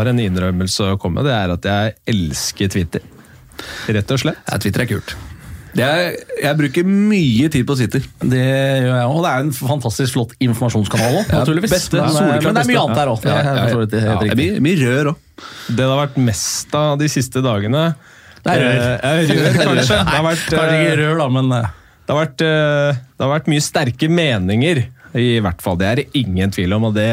Har en innrømmelse å komme med. Det er at jeg elsker Twitter. Rett og slett. Ja, Twitter er kult. Det er, jeg bruker mye tid på Twitter. Det gjør jeg òg. Og det er en fantastisk flott informasjonskanal òg, naturligvis. beste, men, men det er mye beste. annet der òg. Ja, ja, ja. Ja, mye, mye rør òg. Det det har vært mest av de siste dagene Det er rør. Eh, rør, kanskje. Det har vært, Kanskje eh, ikke rør, da, men Det har, vært, det har vært mye sterke meninger, i hvert fall. Det er det ingen tvil om. og det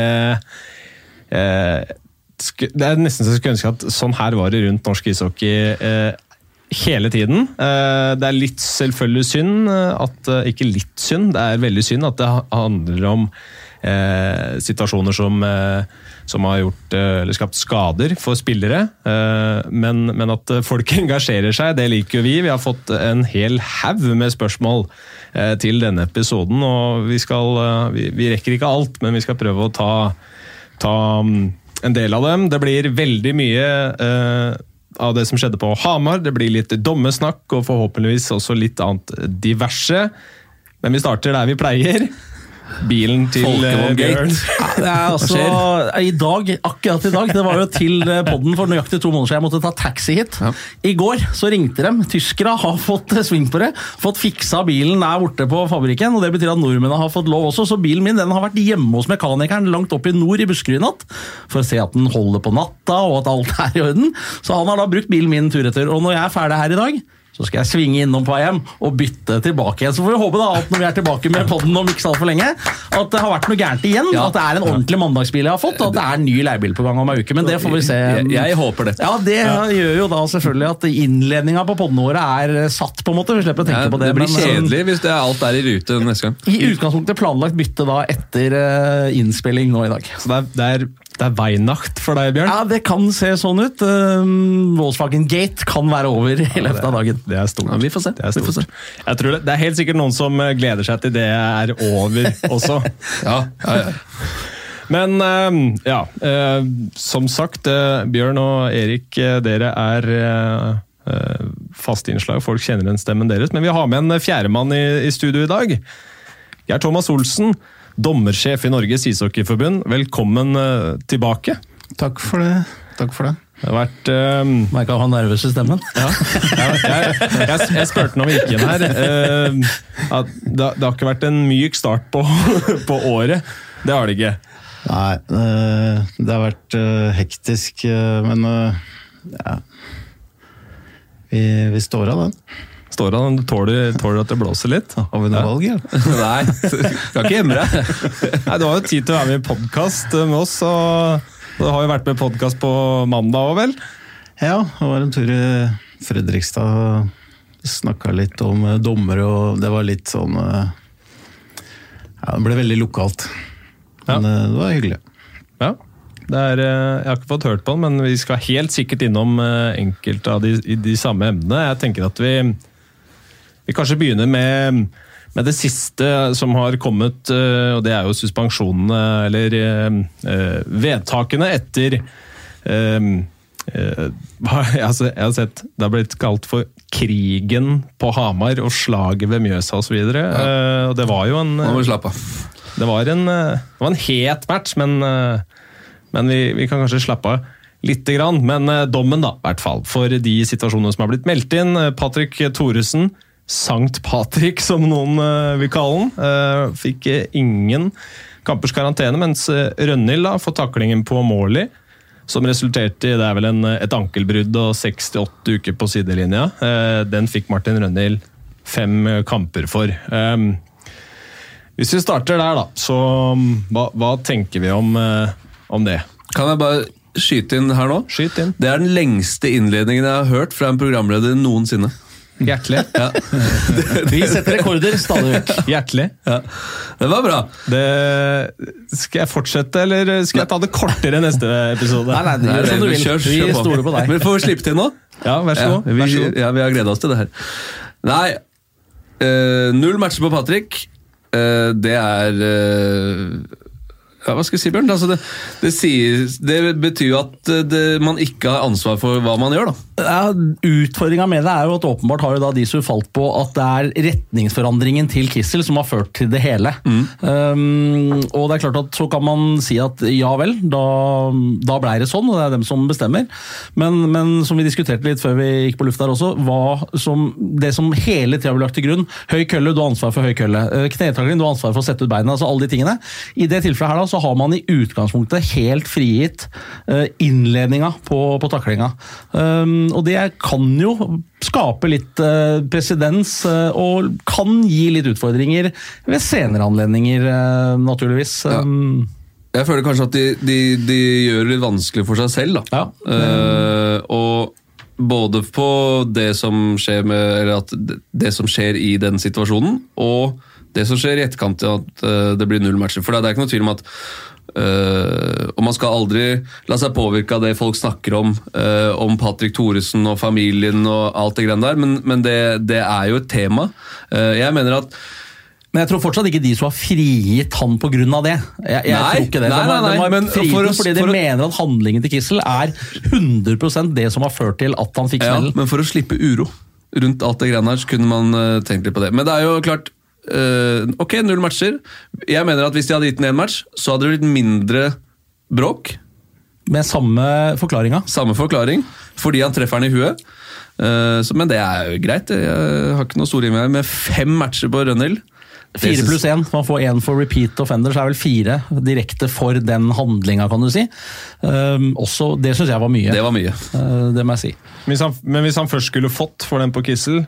eh, Det er nesten så jeg skulle ønske at sånn her var det rundt norsk ishockey eh, hele tiden. Eh, det er litt selvfølgelig synd eh, at eh, Ikke litt synd, det er veldig synd at det handler om eh, situasjoner som, eh, som har gjort, eller skapt skader for spillere. Men, men at folk engasjerer seg, det liker jo vi. Vi har fått en hel haug med spørsmål til denne episoden. og vi, skal, vi, vi rekker ikke alt, men vi skal prøve å ta, ta mm, en del av dem. Det blir veldig mye eh, av det som skjedde på Hamar. Det blir litt dommesnakk og forhåpentligvis også litt annet diverse. Men vi starter der vi pleier. Bilen til eh, Folkevogngate. Bjørn. Ja, det er altså, I dag, akkurat i dag, det var jo til eh, podden for nøyaktig to måneder siden jeg måtte ta taxi hit. Ja. I går så ringte de. Tyskere har fått eh, sving på det. Fått fiksa bilen der borte på fabrikken. og Det betyr at nordmennene har fått lov også. Så bilen min den har vært hjemme hos mekanikeren langt oppe i nord i Buskerud i natt. For å se at den holder på natta og at alt er i orden. Så han har da brukt bilen min tur etter. Og når jeg er ferdig her i dag så skal jeg svinge innom på hjem og bytte tilbake igjen. Så får vi håpe da at når vi er tilbake med podden om ikke så altfor lenge, at det har vært noe gærent igjen. Ja. At det er en ordentlig mandagsbil jeg har fått, og at det er en ny leiebil på gang om ei uke. Men det får vi se. Jeg, jeg håper det. Ja, Det gjør jo da selvfølgelig at innledninga på poddene våre er satt, på en måte. Vi slipper å tenke Ja, på det. det blir men, eh, kjedelig hvis det alt er i rute neste gang. I utgangspunktet planlagt bytte da etter eh, innspilling nå i dag. Så det er, det er, det er Weihnacht for deg, Bjørn? Ja, det kan se sånn ut. Um, Volkswagen Gate kan være over i løpet av dagen. Det er stort. Ja, vi får se. Det er, stort. får stort. Jeg tror det, det er helt sikkert noen som eh, gleder seg til det er over også. Ja, ja, ja. Men eh, ja, eh, som sagt, eh, Bjørn og Erik, dere er faste innslag. Folk kjenner igjen stemmen deres. Men vi har med en fjerdemann i, i studio i dag. Geir Thomas Olsen, dommersjef i Norges ishockeyforbund. Velkommen eh, tilbake. Takk for det. Takk for det. Det har vært eh, Merka han nervøse stemmen. Ja, jeg, jeg, jeg, jeg spurte når vi gikk inn her Uh, at det, det har ikke vært en myk start på, på året. Det har det ikke. Nei, uh, det har vært uh, hektisk, men ja. Vi, vi står av den. Står han, tåler, tåler at det blåser litt? Har vi noe valg, ja? Nei, skal ikke gjemme deg. Nei, Du har jo tid til å være med i podkast med oss, og du har jo vært med i podkast på mandag òg, vel? Ja, det var en tur i Fredrikstad. Snakka litt om eh, dommere, og det var litt sånn eh, Ja, det ble veldig lokalt. Men ja. det var hyggelig. Ja. Det er, eh, jeg har ikke fått hørt på den, men vi skal helt sikkert innom eh, enkelte av de, de samme emnene. Jeg tenker at vi, vi kanskje begynner med, med det siste som har kommet, eh, og det er jo suspensjonene, eller eh, eh, vedtakene etter Jeg har sett det har blitt kalt for krigen på Hamar og slaget ved Mjøsa osv. Ja. Og det var jo en Nå må vi slappe av. det var en, det var en het match, men, men vi, vi kan kanskje slappe av lite grann. Men dommen, da, i hvert fall. For de situasjonene som har blitt meldt inn. Patrick Thoresen, Sankt Patrick som noen eh, vil kalle den. eh, fikk eh, ingen kampers karantene, mens Rønhild får taklingen på Morley. Som resulterte i det er vel en, et ankelbrudd og 6-8 uker på sidelinja. Den fikk Martin Rønhild fem kamper for. Hvis vi starter der, da, så um, hva, hva tenker vi om, om det? Kan jeg bare skyte inn her nå? Skyt inn. Det er den lengste innledningen jeg har hørt fra en programleder noensinne. Hjertelig. Ja, Vi setter rekorder stadig vekk. Hjertelig. ja. Det var bra. Det, skal jeg fortsette, eller skal jeg ta det kortere neste episode? Nei, nei, Nei, gjør som du det- vil. kjør- Vi kjør på. stoler på deg. Men får vi slippe til nå? Ja, vær så Ja, god. vi, så god. ja, vi har gleda oss til det her. Nei, øh, null matcher på Patrick. Uh, det er eh, Ja, hva skal jeg si, Bjørn? Altså, det, det, sier, det betyr jo at eh, det, man ikke har ansvar for hva man gjør, da. Ja, Utfordringa med det er jo at åpenbart har jo da Disu falt på at det er retningsforandringen til Kissel som har ført til det hele. Um, og det er klart at Så kan man si at ja vel, da, da blei det sånn, og det er dem som bestemmer. Men, men som vi diskuterte litt før vi gikk på luft der også, hva som, det som hele tida ble lagt til grunn Høy kølle, du har ansvar for høy kølle. Eh, Knetakling, du har ansvar for å sette ut beina. altså alle de tingene. I det tilfellet her da, så har man i utgangspunktet helt frigitt uh, innledninga på, på taklinga. Um, og det kan jo skape litt uh, presedens, uh, og kan gi litt utfordringer ved senere anledninger, naturligvis. Ja. Um, Jeg føler kanskje at de, de, de gjør det litt vanskelig for seg selv. da. Ja. Eh, og både på det som skjer med, eller at det- det som skjer i den situasjonen, og det som skjer i etterkant til at eh, det blir null matcher. For det er ikke noe tvil om at Uh, og man skal aldri la seg påvirke av det folk snakker om, uh, om Patrick Thoresen og familien og alt det greiene der, men, men det, det er jo et tema. Uh, jeg mener at men jeg tror fortsatt ikke de som har frigitt han pga. det. Jeg, jeg Nei, tror ikke det. nei, de har, nei, de har for å- fordi de for mener at handlingen til Kissel er 100% det som har ført til at han fikk Ja, men for å slippe uro rundt alt det greiene her, så kunne man tenkt litt på det. Men det er jo klart eh, Ok, null matcher. Jeg mener at hvis de hadde gitt den én match, så hadde det blitt mindre bråk. Med samme forklaringa. Samme forklaring, fordi han treffer den i huet. Uh, så, men det er jo greit. Jeg har ikke noe store innvendinger med fem matcher på Rønhild. Fire pluss én. Man får én for repeat offender, så er vel fire direkte for den handlinga, kan du si. Um, også, det syns jeg var mye. Det var mye. Uh, det må jeg si. Hvis han, men hvis han først skulle fått for den på Kissel, eh,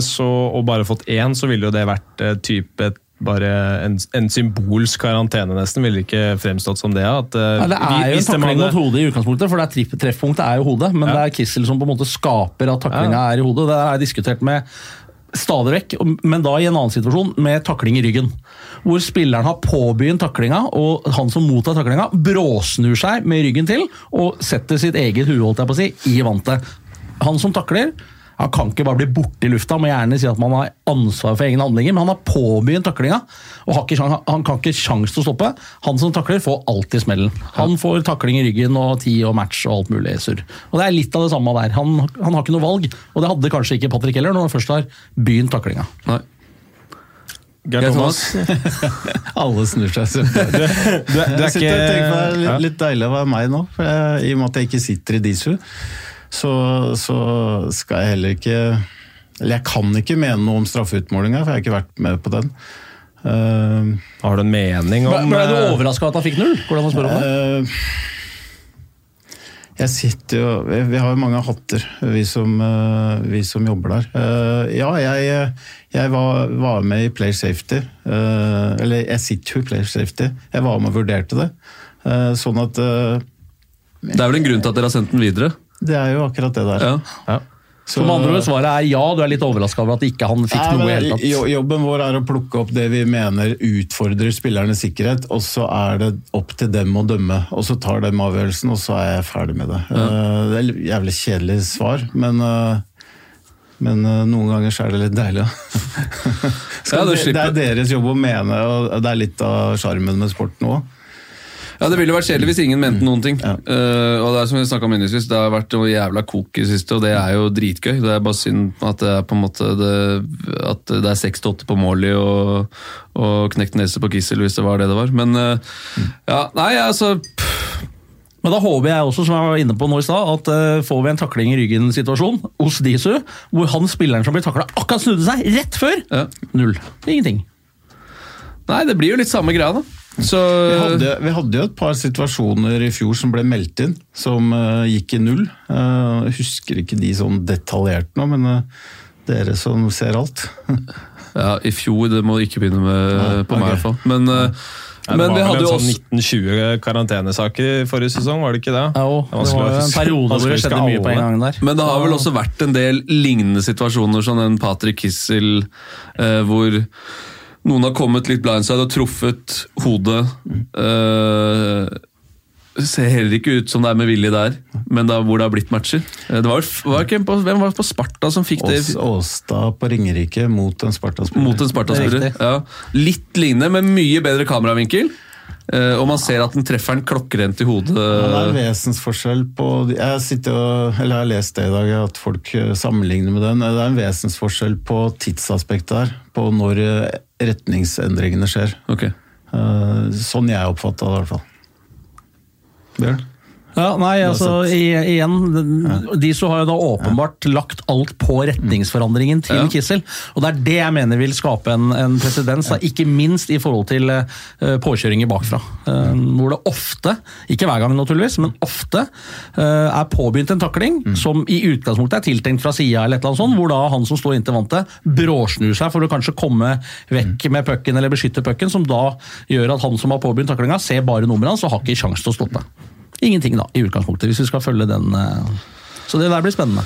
så, og bare fått én, så ville jo det vært eh, type bare en, en symbolsk karantene, nesten. Ville ikke fremstått som det? At, eh, Nei, det er jo en takling hadde- mot hodet i utgangspunktet, for det er treffpunktet er jo hodet. Men Ja. det er Kissel som på en måte skaper at taklinga Ja. er i hodet. Det har jeg diskutert med stadig vekk, men da i en annen situasjon, med takling i ryggen. Hvor spilleren har påbegynt taklinga, og han som mottar taklinga, bråsnur seg med ryggen til og setter sitt eget hue holdt jeg på å si, i vantet. Han som takler, han kan ikke bare bli borte i lufta, Han må gjerne si at man har ansvar for egne handlinger, men han har påbegynt taklinga, og har ikke, han kan ikke sjans til å stoppe. Han som takler, får alltid smellen. Han får takling i ryggen og tid og match og alt mulig surr. Og det er litt av det samme der. Han, han har ikke noe valg, og det hadde kanskje ikke Patrick heller når han først har begynt taklinga. Nei. Geir Thomas, Alle snur seg. Så. du, du, du er på det er litt deilig å være meg nå, for jeg, i og med at jeg ikke sitter i Disu. Så, så skal jeg heller ikke Eller jeg kan ikke mene noe om straffeutmålinga, for jeg har ikke vært med på den. Uh, Har du en mening om Ble du eh, overraska at han fikk null? Hvordan spør om det? Uh, jeg sitter jo Vi vi har jo mange hatter, vi som, uh, vi som jobber der. Ja, jeg, jeg var, var med i Player Safety. eller jeg sitter jo i Player Safety. Jeg var med og vurderte det. Eh, sånn at Det er vel en grunn til at dere har sendt den videre? Det er jo akkurat det der. Ja. ja. Så- Som andre ord, svaret er ja, du er litt overraska over at ikke han fikk Nei, noe i men hele tatt. Jobben vår er å plukke opp det vi mener utfordrer spillernes sikkerhet, og så er det opp til dem å dømme. Og så tar dem avgjørelsen, og så er jeg ferdig med det. Ja. Det er et jævlig kjedelig svar, men, eh, men eh, noen ganger så er det litt deilig. Ja, det, det er deres jobb å mene, og det er litt av sjarmen med sporten òg. Ja, Det ville vært kjedelig hvis ingen mente noen ting. Ja. Uh, og Det er som vi om innledningsvis, det har vært noe jævla kok i det siste, og det er jo dritgøy. Det er bare synd at det er på en måte det, at det er 6-8 på Morley og, og knekt nese på Kissel, hvis det var det det var. Men eh, ja, nei, altså pff, Men da håper jeg også, som jeg var inne på nå i stad, at uh, får vi en takling i ryggen-situasjon hos Disu, hvor han spilleren som blir takla, akkurat snudde seg rett før! ja. Null. Ingenting. Nei, det blir jo litt samme greia, da. Så Vi hadde, vi hadde jo et par situasjoner i fjor som ble meldt inn, som uh, gikk i null. Uh, husker ikke de sånn detaljert nå, men uh, dere som ser alt. ja, i fjor, det må ikke begynne med ja, på meg i hvert fall. Men, Ja, men vi hadde jo sånn 1920 karantenesaker i forrige sesong, var det ikke det? Ja, og Det det var jo en periode hvor det skjedde mye på en gang der. Men det har vel også vært en del lignende situasjoner som den Patrick Kissel, eh, hvor noen har kommet litt blindside og truffet hodet. Eh, det ser heller ikke ut som det er med vilje der, men da, hvor det har blitt matcher. Eh, Det var, var ikke en på, hvem var det på Sparta som fikk det? Åstad på Ringerike mot en Sparta-spiller. Mot en er Sparta-spiller. Ja. Litt lignende, men mye bedre kameravinkel. Eh, og man ser at den treffer den klokkerent i hodet. Ja, det er en vesensforskjell på Jeg, sitter og, eller jeg har lest det i dag, at folk eh, sammenligner med den. Det er en vesensforskjell på tidsaspektet her. På når eh, retningsendringene skjer. Ok. Eh, Sånn jeg oppfatta det, i hvert fall. Bjørn? Ja, nei, altså igjen i, igjen Diso har jo da åpenbart lagt alt på retningsforandringen til. Kissel. Og det er det jeg mener vil skape en, en presedens, ikke minst i forhold til eh, påkjøringer bakfra. Eh, hvor det ofte, ikke hver gang naturligvis, men ofte eh, er påbegynt en takling som i utgangspunktet er tiltenkt fra sida, eller et eller annet sånt, hvor da han som står inntil vantet, bråsnur seg for å kanskje komme vekk med pucken eller beskytte pucken, som da gjør at han som har påbegynt taklinga, ser bare nummeret hans og har ikke kjangs til å stoppe. Ingenting, da, i utgangspunktet, hvis vi skal følge den. eh. Så det der blir spennende.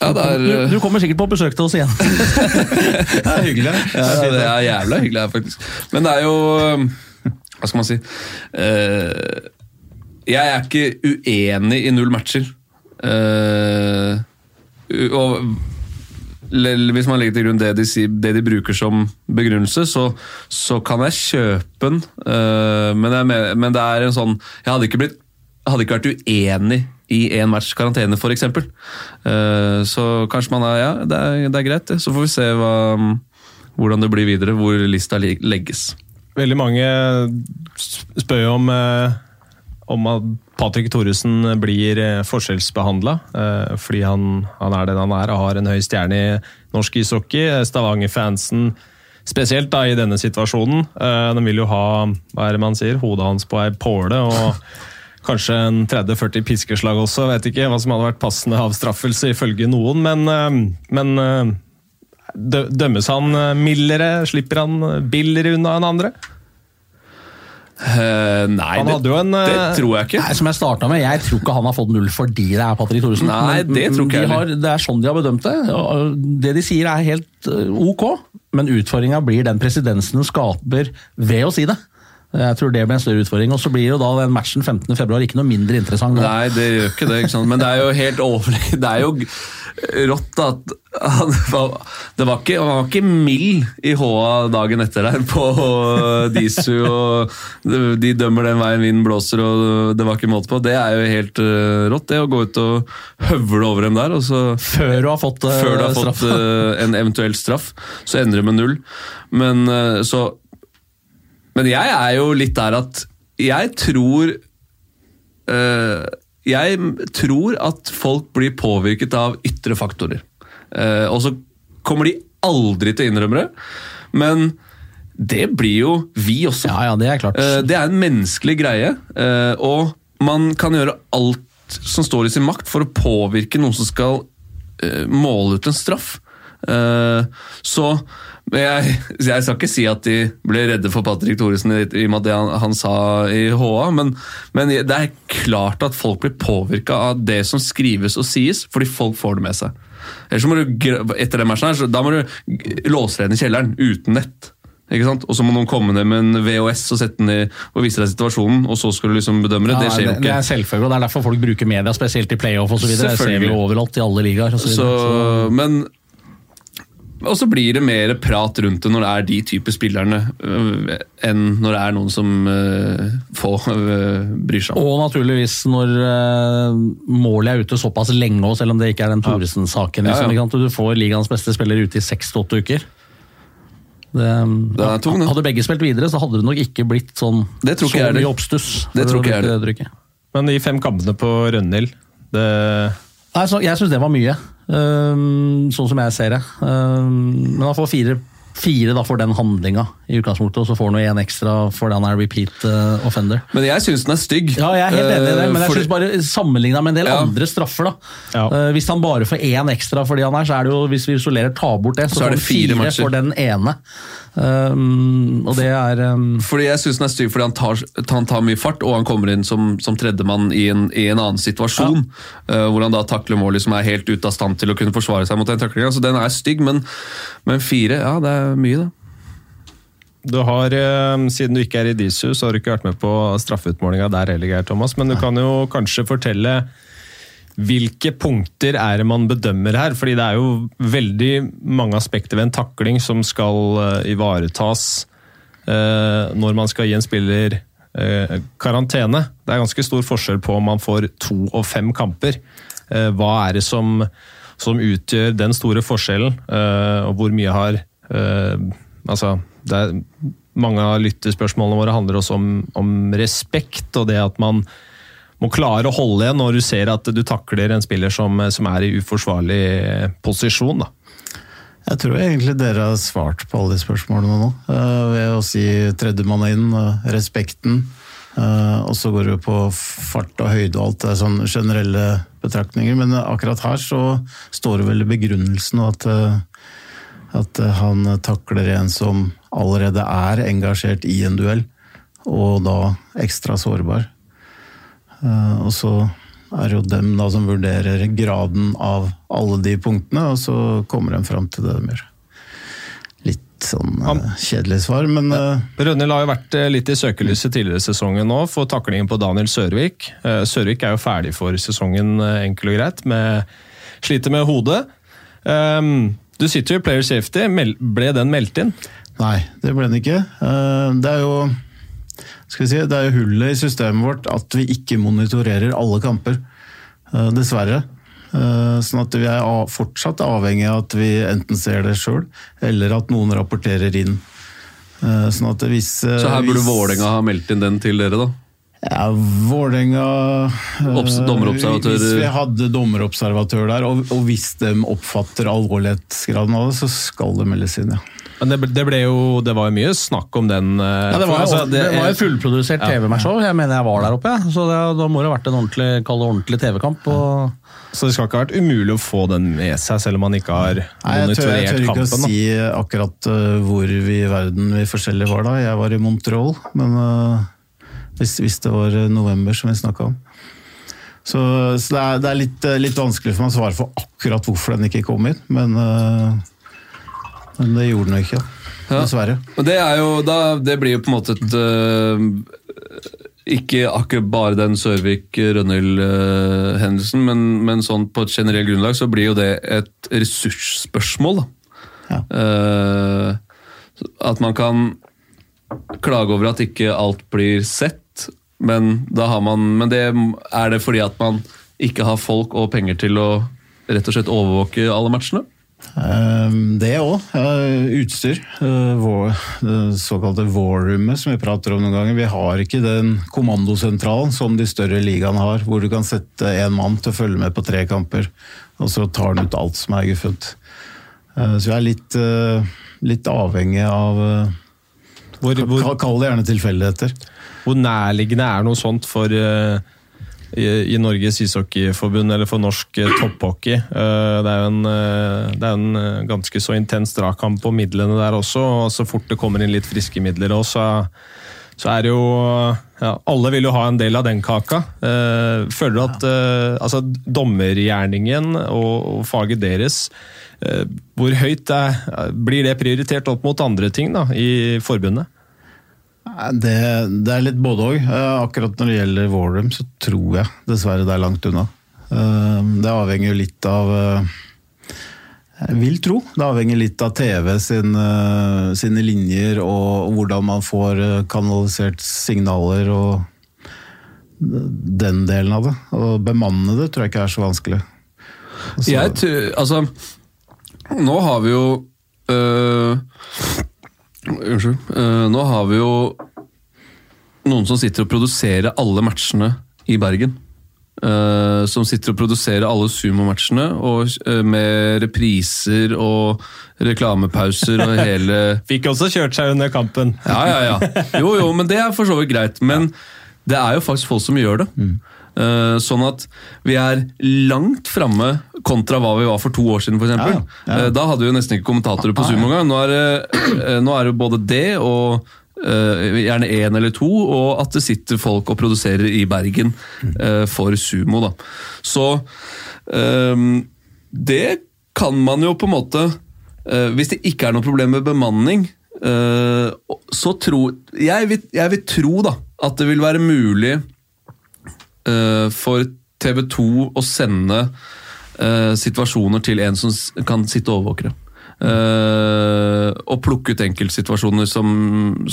Ja, er, Du, du kommer sikkert på besøk til oss igjen. Det er hyggelig. ja, det er jævla hyggelig her, faktisk. Men det er jo Hva skal man si? Eh, jeg er ikke uenig i null matcher. Eh, og hvis man legger til grunn det de, det de bruker som begrunnelse, så, så kan jeg kjøpe den. Eh, men, jeg, men det er en sånn Jeg hadde ikke, blitt, hadde ikke vært uenig i én match karantene, f.eks. Uh, så kanskje man er Ja, det er, det er greit. Så får vi se hva, hvordan det blir videre, hvor lista legges. Veldig mange spør jo om, eh, om at Patrick Thoresen blir forskjellsbehandla, fordi han, han er den han er og har en høy stjerne i norsk ishockey. Stavanger-fansen spesielt da i denne situasjonen. eh, De vil jo ha hva er det man sier, hodet hans på ei påle. og Kanskje en 30-40 piskeslag også, vet ikke hva som hadde vært passende avstraffelse ifølge noen. Men, eh, men eh, dømmes han eh, mildere? Slipper han billigere unna enn andre? Eh, nei, Han det, hadde jo en, det eh, tror jeg ikke. Nei, som jeg startet med, Jeg tror ikke han har fått null fordi det er Patrick Thoresen. Nei, det tror ikke de jeg har, Det er sånn de har bedømt det. Det de sier er helt øh, ok, men utfordringa blir den presidensen den skaper ved å si det. Jeg tror det blir en større utfordring. Og så blir jo da den matchen 15. februar ikke noe mindre interessant. nå. Nei, det gjør ikke det. ikke? Men det er jo helt overlegg... Det er jo rått at han var, det var ikke, Han var ikke mild i håa dagen etter der på Disu. og De dømmer den veien vinden blåser, og det var ikke måte på. Det er jo helt eh, rått, det å gå ut og høvle over dem der. og så Før du har fått, uh, før du har fått uh, en eventuell straff, så endrer det med null. Men uh, så Men jeg er jo litt der at jeg tror eh, Jeg tror at folk blir påvirket av ytre faktorer. Uh, og så kommer de aldri til å innrømme det, men det blir jo vi også. Ja, ja, det er klart. Uh, Det er en menneskelig greie, Uh, og man kan gjøre alt som står i sin makt for å påvirke noen som skal måle ut en straff. Eh, Så jeg, jeg skal ikke si at de ble redde for Patrick Thoresen i, i og med det han, han sa i HA, men, men det er klart at folk blir påvirka av det som skrives og sies, fordi folk får det med seg. Ellers må du, etter den matchen her, så da må du låse deg inn i kjelleren uten nett. Ikke sant? Og så må noen komme ned med en VHS og sette den i, og vise deg situasjonen, og så skal du liksom bedømme det. Ja, det skjer jo ikke. det er selvfølgelig, og det er derfor folk bruker media, spesielt i playoff osv. Det ser vi overalt i alle ligaer. så. Så- men og så blir det mer prat rundt det når det er de type spillerne, øh, enn når det er noen som øh, få øh, bryr seg om. Og naturligvis når målet er ute såpass lenge, òg, selv om det ikke er den Thoresen-saken. Liksom, ja. ja. Du får ligaens beste spiller ute i seks til åtte uker. Det, det er tung, ja. hadde begge spilt videre, så hadde det nok ikke blitt sånn Det tror ikke så mye oppstuss. Det tror ikke jeg det. Men de fem kampene på Rønhild det, Nei, så Jeg syns det var mye, ehm, sånn som jeg ser det. Ehm, men han får fire, fire da for den handlinga i utgangspunktet, og så får han én ekstra fordi han er repeat eh, offender. Men jeg syns den er stygg. Ja, jeg er helt enig i det, Øh, men jeg fordi- synes bare sammenligna med en del Ja. andre straffer, da. Ja. Eh, hvis han bare får én ekstra fordi han er, så er det jo, hvis vi isolerer, tar bort det, så, Så er får det han fire fire for den ene. Um, og det er um, Fordi jeg syns den er stygg fordi han tar, han tar mye fart, og han kommer inn som, som tredjemann i en, i en annen situasjon. eh, hvor han da takler mål som er helt ute av stand til å kunne forsvare seg mot den taklinga. Så den er stygg, men, men fire, ja, det er mye, det. Du har, eh, Siden du ikke er i Disu, så har du ikke vært med på straffeutmålinga der heller, Geir Thomas. Men du kan jo kanskje fortelle hvilke punkter er det man bedømmer her? Fordi det er jo veldig mange aspekter ved en takling som skal eh, ivaretas. eh, når man skal gi en spiller eh, karantene. Det er ganske stor forskjell på om man får to og fem kamper. Hva er det som, som utgjør den store forskjellen, og hvor mye har Altså, det er, mange av lyttespørsmålene våre handler også om, om respekt, og det at man må klare å holde igjen når du ser at du takler en spiller som, som er i uforsvarlig posisjon. Da. Jeg tror egentlig dere har svart på alle de spørsmålene nå. eh, ved å si tredjemann inn, eh, respekten. eh, og så går det jo på fart og høyde og alt. Det er sånn generelle betraktninger. Men akkurat her så står det vel i begrunnelsen at, at han takler en som allerede er engasjert i en duell, og da ekstra sårbar. Eh, Og så er det jo dem da som vurderer graden av alle de punktene, og så kommer de fram til det de gjør. Litt sånn eh, kjedelig svar, men eh, Rønhild har jo vært litt i søkelyset tidligere i sesongen nå for taklingen på Daniel Sørvik. Sørvik er jo ferdig for sesongen, enkelt og greit, med sliter med hodet. Ehm, Du sitter jo i Player Safety. Ble den meldt inn? nei, det ble den ikke. Det er jo skal vi si, det er jo hullet i systemet vårt at vi ikke monitorerer alle kamper. Eh, Dessverre. Eh, Sånn at vi er fortsatt avhengig av at vi enten ser det sjøl, eller at noen rapporterer inn. Eh, Sånn at hvis Så her burde hvis- Vålerenga ha meldt inn den til dere, da? Ja, Vålerenga Dommerobservatør Hvis vi hadde dommerobservatør der, og, og hvis de oppfatter alvorlighetsgraden av det, så skal det meldes inn, ja. Men det, det ble jo Det var jo mye snakk om den. eh, Ja, det var altså, det var jo fullprodusert TV-match òg. Jeg mener jeg var der oppe. ja. Så det, da må det ha vært en ordentlig, ordentlig TV-kamp. Så det skal ikke ha vært umulig å få den med seg, selv om man ikke har monitorert jeg tør, jeg tør ikke kampen. å si akkurat eh, hvor vi i verden vi forskjellige var da. Jeg var i Montreal, men uh, hvis, hvis det var november som vi snakka om. Så, så det er, det er litt, litt vanskelig for meg å svare for akkurat hvorfor den ikke kom inn, men, eh, men det gjorde den jo ikke. Ja. Dessverre. Og det, jo, da, det blir jo på en måte et uh, Ikke akkurat bare den Sørvik-Rønhild-hendelsen, men, men sånn på et generelt grunnlag så blir jo det et ressursspørsmål. Ja. Uh, at man kan klage over at ikke alt blir sett, men, man, men det er det fordi at man ikke har folk og penger til å rett og slett overvåke alle matchene? Eh, Det òg. Utstyr. Eh, Det såkalte war-rommet som vi prater om noen ganger. Vi har ikke den kommandosentralen som de større ligaene har, hvor du kan sette en mann til å følge med på tre kamper, og så tar han ut alt som er guffent. Eh, Så vi er litt, eh, litt avhengig av Hvor, hvor, Kall det gjerne tilfeldigheter. hvor nærliggende er noe sånt for i, i Norges ishockeyforbund eller for norsk eh, topphockey? Eh, det er jo en, eh, det er en ganske så intens dragkamp på midlene der også. og Så fort det kommer inn litt friske midler også, så, så er det jo ja, Alle vil jo ha en del av den kaka. Føler du at altså, dommergjerningen og, og faget deres Hvor høyt er, blir det prioritert opp mot andre ting da, i forbundet? Det, det er litt både òg. Akkurat når det gjelder Warroom, så tror jeg dessverre det er langt unna. Eh, Det avhenger jo litt av eh, Jeg vil tro det avhenger litt av TV sin, eh, sine linjer og hvordan man får eh, kanalisert signaler og den delen av det. Å bemanne det tror jeg ikke er så vanskelig. Så- Jeg tror, altså Nå har vi jo øh, Unnskyld. øh, nå har vi jo noen som sitter og produserer alle matchene i Bergen. Uh, som sitter og produserer alle sumomatchene og, øh, med repriser og reklamepauser og hele Fikk også kjørt seg under kampen. ja, ja, ja. Jo, jo, men det er for så vidt greit. Men det er jo faktisk folk som gjør det. Eh, sånn at vi er langt framme kontra hva vi var for to år siden, f.eks. Ja, ja. Uh, da hadde vi jo nesten ikke kommentatorer på Zoom engang. Nå er det, jo nå er det både det og eh, gjerne én eller to, og at det sitter folk og produserer i Bergen eh, for sumo. da. Så eh, det kan man jo på en måte eh, Hvis det ikke er noe problem med bemanning, eh, så tror jeg vil, jeg vil tro da at det vil være mulig eh, for TV 2 å sende eh, situasjoner til en som kan sitte og overvåke det. eh, og plukke ut enkeltsituasjoner som,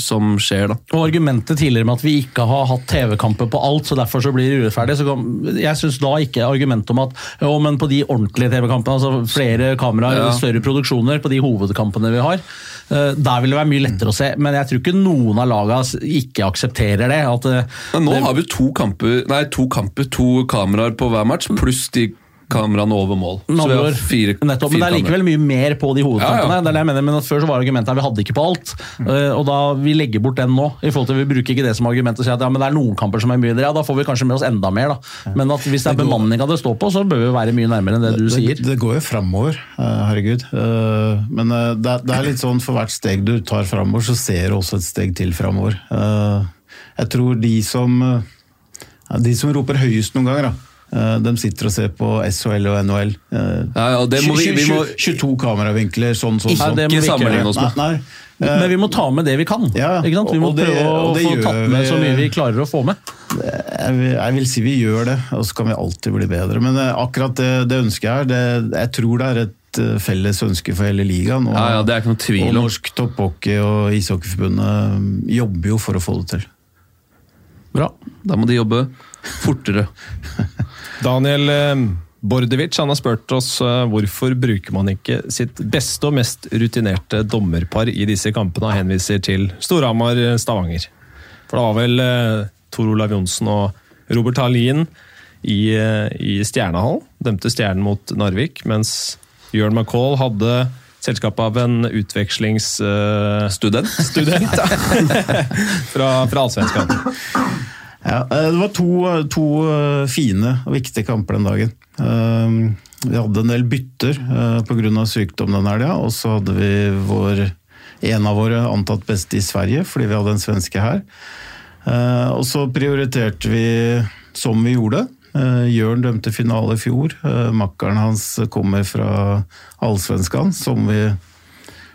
som skjer. da. Og argumentet tidligere med at vi ikke har hatt TV-kamper på alt, så derfor så blir det urettferdig. Så kom, jeg syns da ikke argumentet om at jo, men på de ordentlige TV-kampene, altså flere kameraer, Ja. større produksjoner på de hovedkampene vi har, eh, der vil det være mye lettere å se. Men jeg tror ikke noen av lagene ikke aksepterer det. At, eh, Men nå det- har vi to kamper, nei, to kamper, to kameraer på hver match, pluss de kameraene over mål. Så vi har fire, nettopp, men det er likevel mye mer på de hovedkampene. Ja, ja. Det er det jeg mener, men at Før så var argumentet at vi hadde ikke på alt. eh, og da Vi legger bort den nå. i forhold til Vi bruker ikke det som argument og sier at ja, men det er noen kamper som er mye bedre. Ja, Da får vi kanskje med oss enda mer. da. Men at hvis det er bemanninga det står på, så bør vi være mye nærmere enn det du sier. Det, det går jo framover, eh, herregud. Eh, Men det er, det er litt sånn for hvert steg du tar framover, så ser du også et steg til framover. Eh, Jeg tror de som De som roper høyest noen ganger, da. Eh, De sitter og ser på SHL og NHL. Eh, Ja, ja, det må vi, vi må, 22 kameravinkler, sånn, sånn, Nei, sånn. det må ikke sammenligne oss med. Nei, nei. Men vi må ta med det vi kan. Ja, ikke sant? Vi må det- prøve å få tatt med så mye vi klarer å få med. Jeg vil, jeg vil si vi gjør det, og så kan vi alltid bli bedre. Men eh, akkurat det, det ønsket her, det, jeg tror det er et felles ønske for hele ligaen. Og, Ja, ja, det er ikke noe tvil og. Norsk topphockey og ishockeyforbundet jobber jo for å få det til. Bra. Da må de jobbe fortere. Daniel eh, Bordevic han har spurt oss eh, hvorfor bruker man ikke sitt beste og mest rutinerte dommerpar i disse kampene, og henviser til Storhamar-Stavanger. For det var vel eh, Tor Olav Johnsen og Robert Hallin i, eh, i Stjernehallen. Dømte Stjernen mot Narvik, mens Jørn McCall hadde selskap av en utvekslingsstudent Student. student, fra, fra Allsvenskan. Ja, eh, det var to, to eh, fine og viktige kamper den dagen. Eh, Vi hadde en del bytter pga. sykdom den helga, og så hadde vi vår, en av våre antatt beste i Sverige, fordi vi hadde en svenske her. Eh, Og så prioriterte vi som vi gjorde. Eh, Jørn dømte finale i fjor. Eh, Makkeren hans kommer fra Allsvenskan, som vi,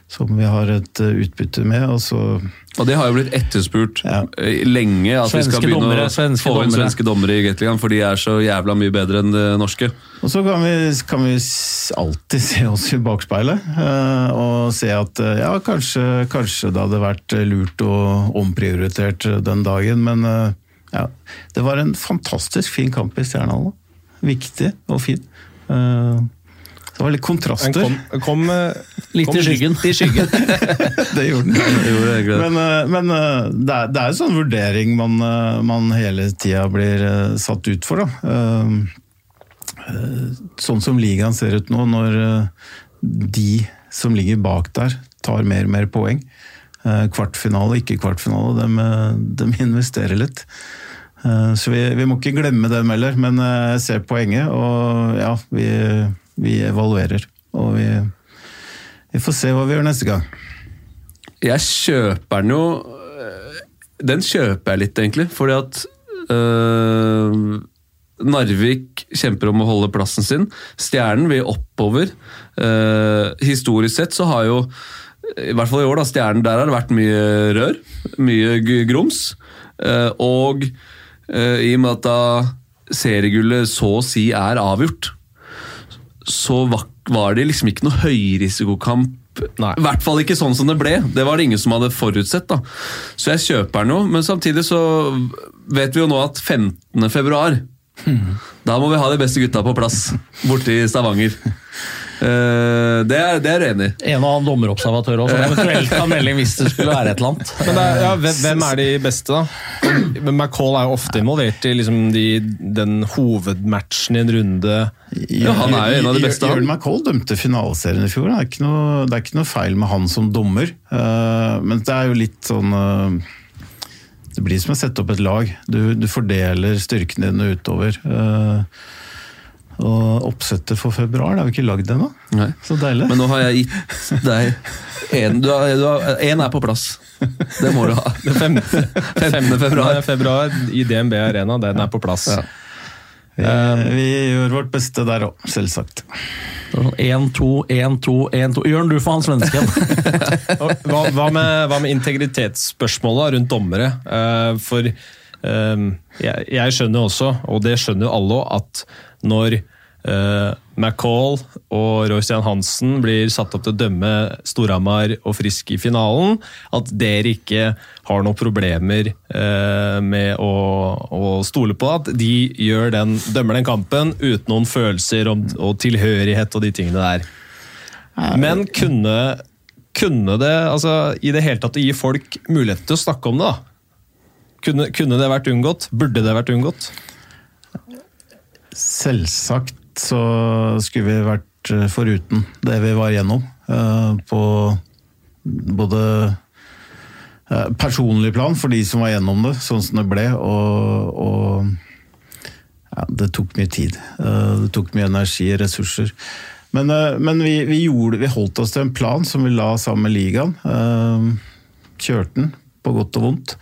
som vi har et eh, utbytte med. Og så Og det har jo blitt etterspurt Ja. eh, lenge, at vi skal begynne dommere, å svenske få inn svenske dommere i Gateligaen, for de er så jævla mye bedre enn det norske. Og så kan vi, kan vi alltid se oss i bakspeilet eh, og se at ja, kanskje, kanskje det hadde vært lurt og omprioritert den dagen, men ja, det var en fantastisk fin kamp i Stjernehallen. Viktig og fin. Det var litt Den kontraster. kom, kom eh, Litt kom i skyggen. Litt i skyggen. det gjorde den. Men, eh, men eh, det, er, det er en sånn vurdering man, man hele tida blir satt ut for. Da. Sånn som ligaen ser ut nå, når de som ligger bak der, tar mer og mer poeng. Kvartfinale, ikke kvartfinale, De, de investerer litt. Så vi, vi må ikke glemme dem heller, men jeg ser poenget, og ja, vi, vi evaluerer. Og vi, vi får se hva vi gjør neste gang. Jeg kjøper den jo øh, Den kjøper jeg litt, egentlig, fordi at øh, Narvik kjemper om å holde plassen sin. Stjernen vil oppover. Eh, historisk sett så har jo, i hvert fall i år, da, Stjernen der har det vært mye rør. Mye grums. Eh, og eh, i og med at da seriegullet så å si er avgjort, så var, det liksom ikke noe høyrisikokamp. Nei. I hvert fall ikke sånn som det ble. Det var det ingen som hadde forutsett. da. Så jeg kjøper den jo, men samtidig så vet vi jo nå at 15. februar Da må vi ha de beste gutta på plass borte i Stavanger. Eh, det, er, det er jeg enig i. En og annen dommerobservatør også, som eventuelt kan melde hvis det skulle være et eller annet. Men det er, ja, hvem, er de beste, da? Men McCall er jo ofte involvert i liksom de, den hovedmatchen i en runde. Ja, han er jo en av de beste. Jørn McCall dømte finaleserien i fjor. Det er, ikke noe, det er ikke noe feil med han som dommer. Eh, men det er jo litt sånn eh, Det blir som å sette opp et lag. Du, du fordeler styrkene dine utover. eh, og oppsettet for februar det har vi ikke lagd ennå. Så deilig. Men nå har jeg gitt deg en, du har, du har, en er på plass. Det må du ha. 5. 15. februar. februar i DNB Arena, den er på plass. Ja. vi, vi gjør vårt beste der òg, selvsagt. 1-2, 1-2, 1-2. Jørn, du får han svensken. Hva, hva, med, hva med integritetsspørsmålet rundt dommere? Eh, For eh, jeg, jeg skjønner jo også, og det skjønner jo alle òg, at når Uh, McCall og Roy Stian Hansen blir satt opp til å dømme Storhamar og Frisk i finalen, at dere ikke har noen problemer uh, med å, å stole på at de gjør den, dømmer den kampen uten noen følelser om, og tilhørighet og de tingene der. Men kunne, kunne det altså, i det hele tatt å gi folk mulighet til å snakke om det? da? Kunne, kunne det vært unngått? Burde det vært unngått? Selvsagt så skulle vi vært eh, foruten det vi var gjennom. eh, På både eh, personlig plan for de som var gjennom det, sånn som det ble, og, og ja, det tok mye tid. Det tok mye energi og ressurser. Men, men vi, vi, gjorde, vi holdt oss til en plan som vi la sammen med ligaen. Kjørte den, på godt og vondt.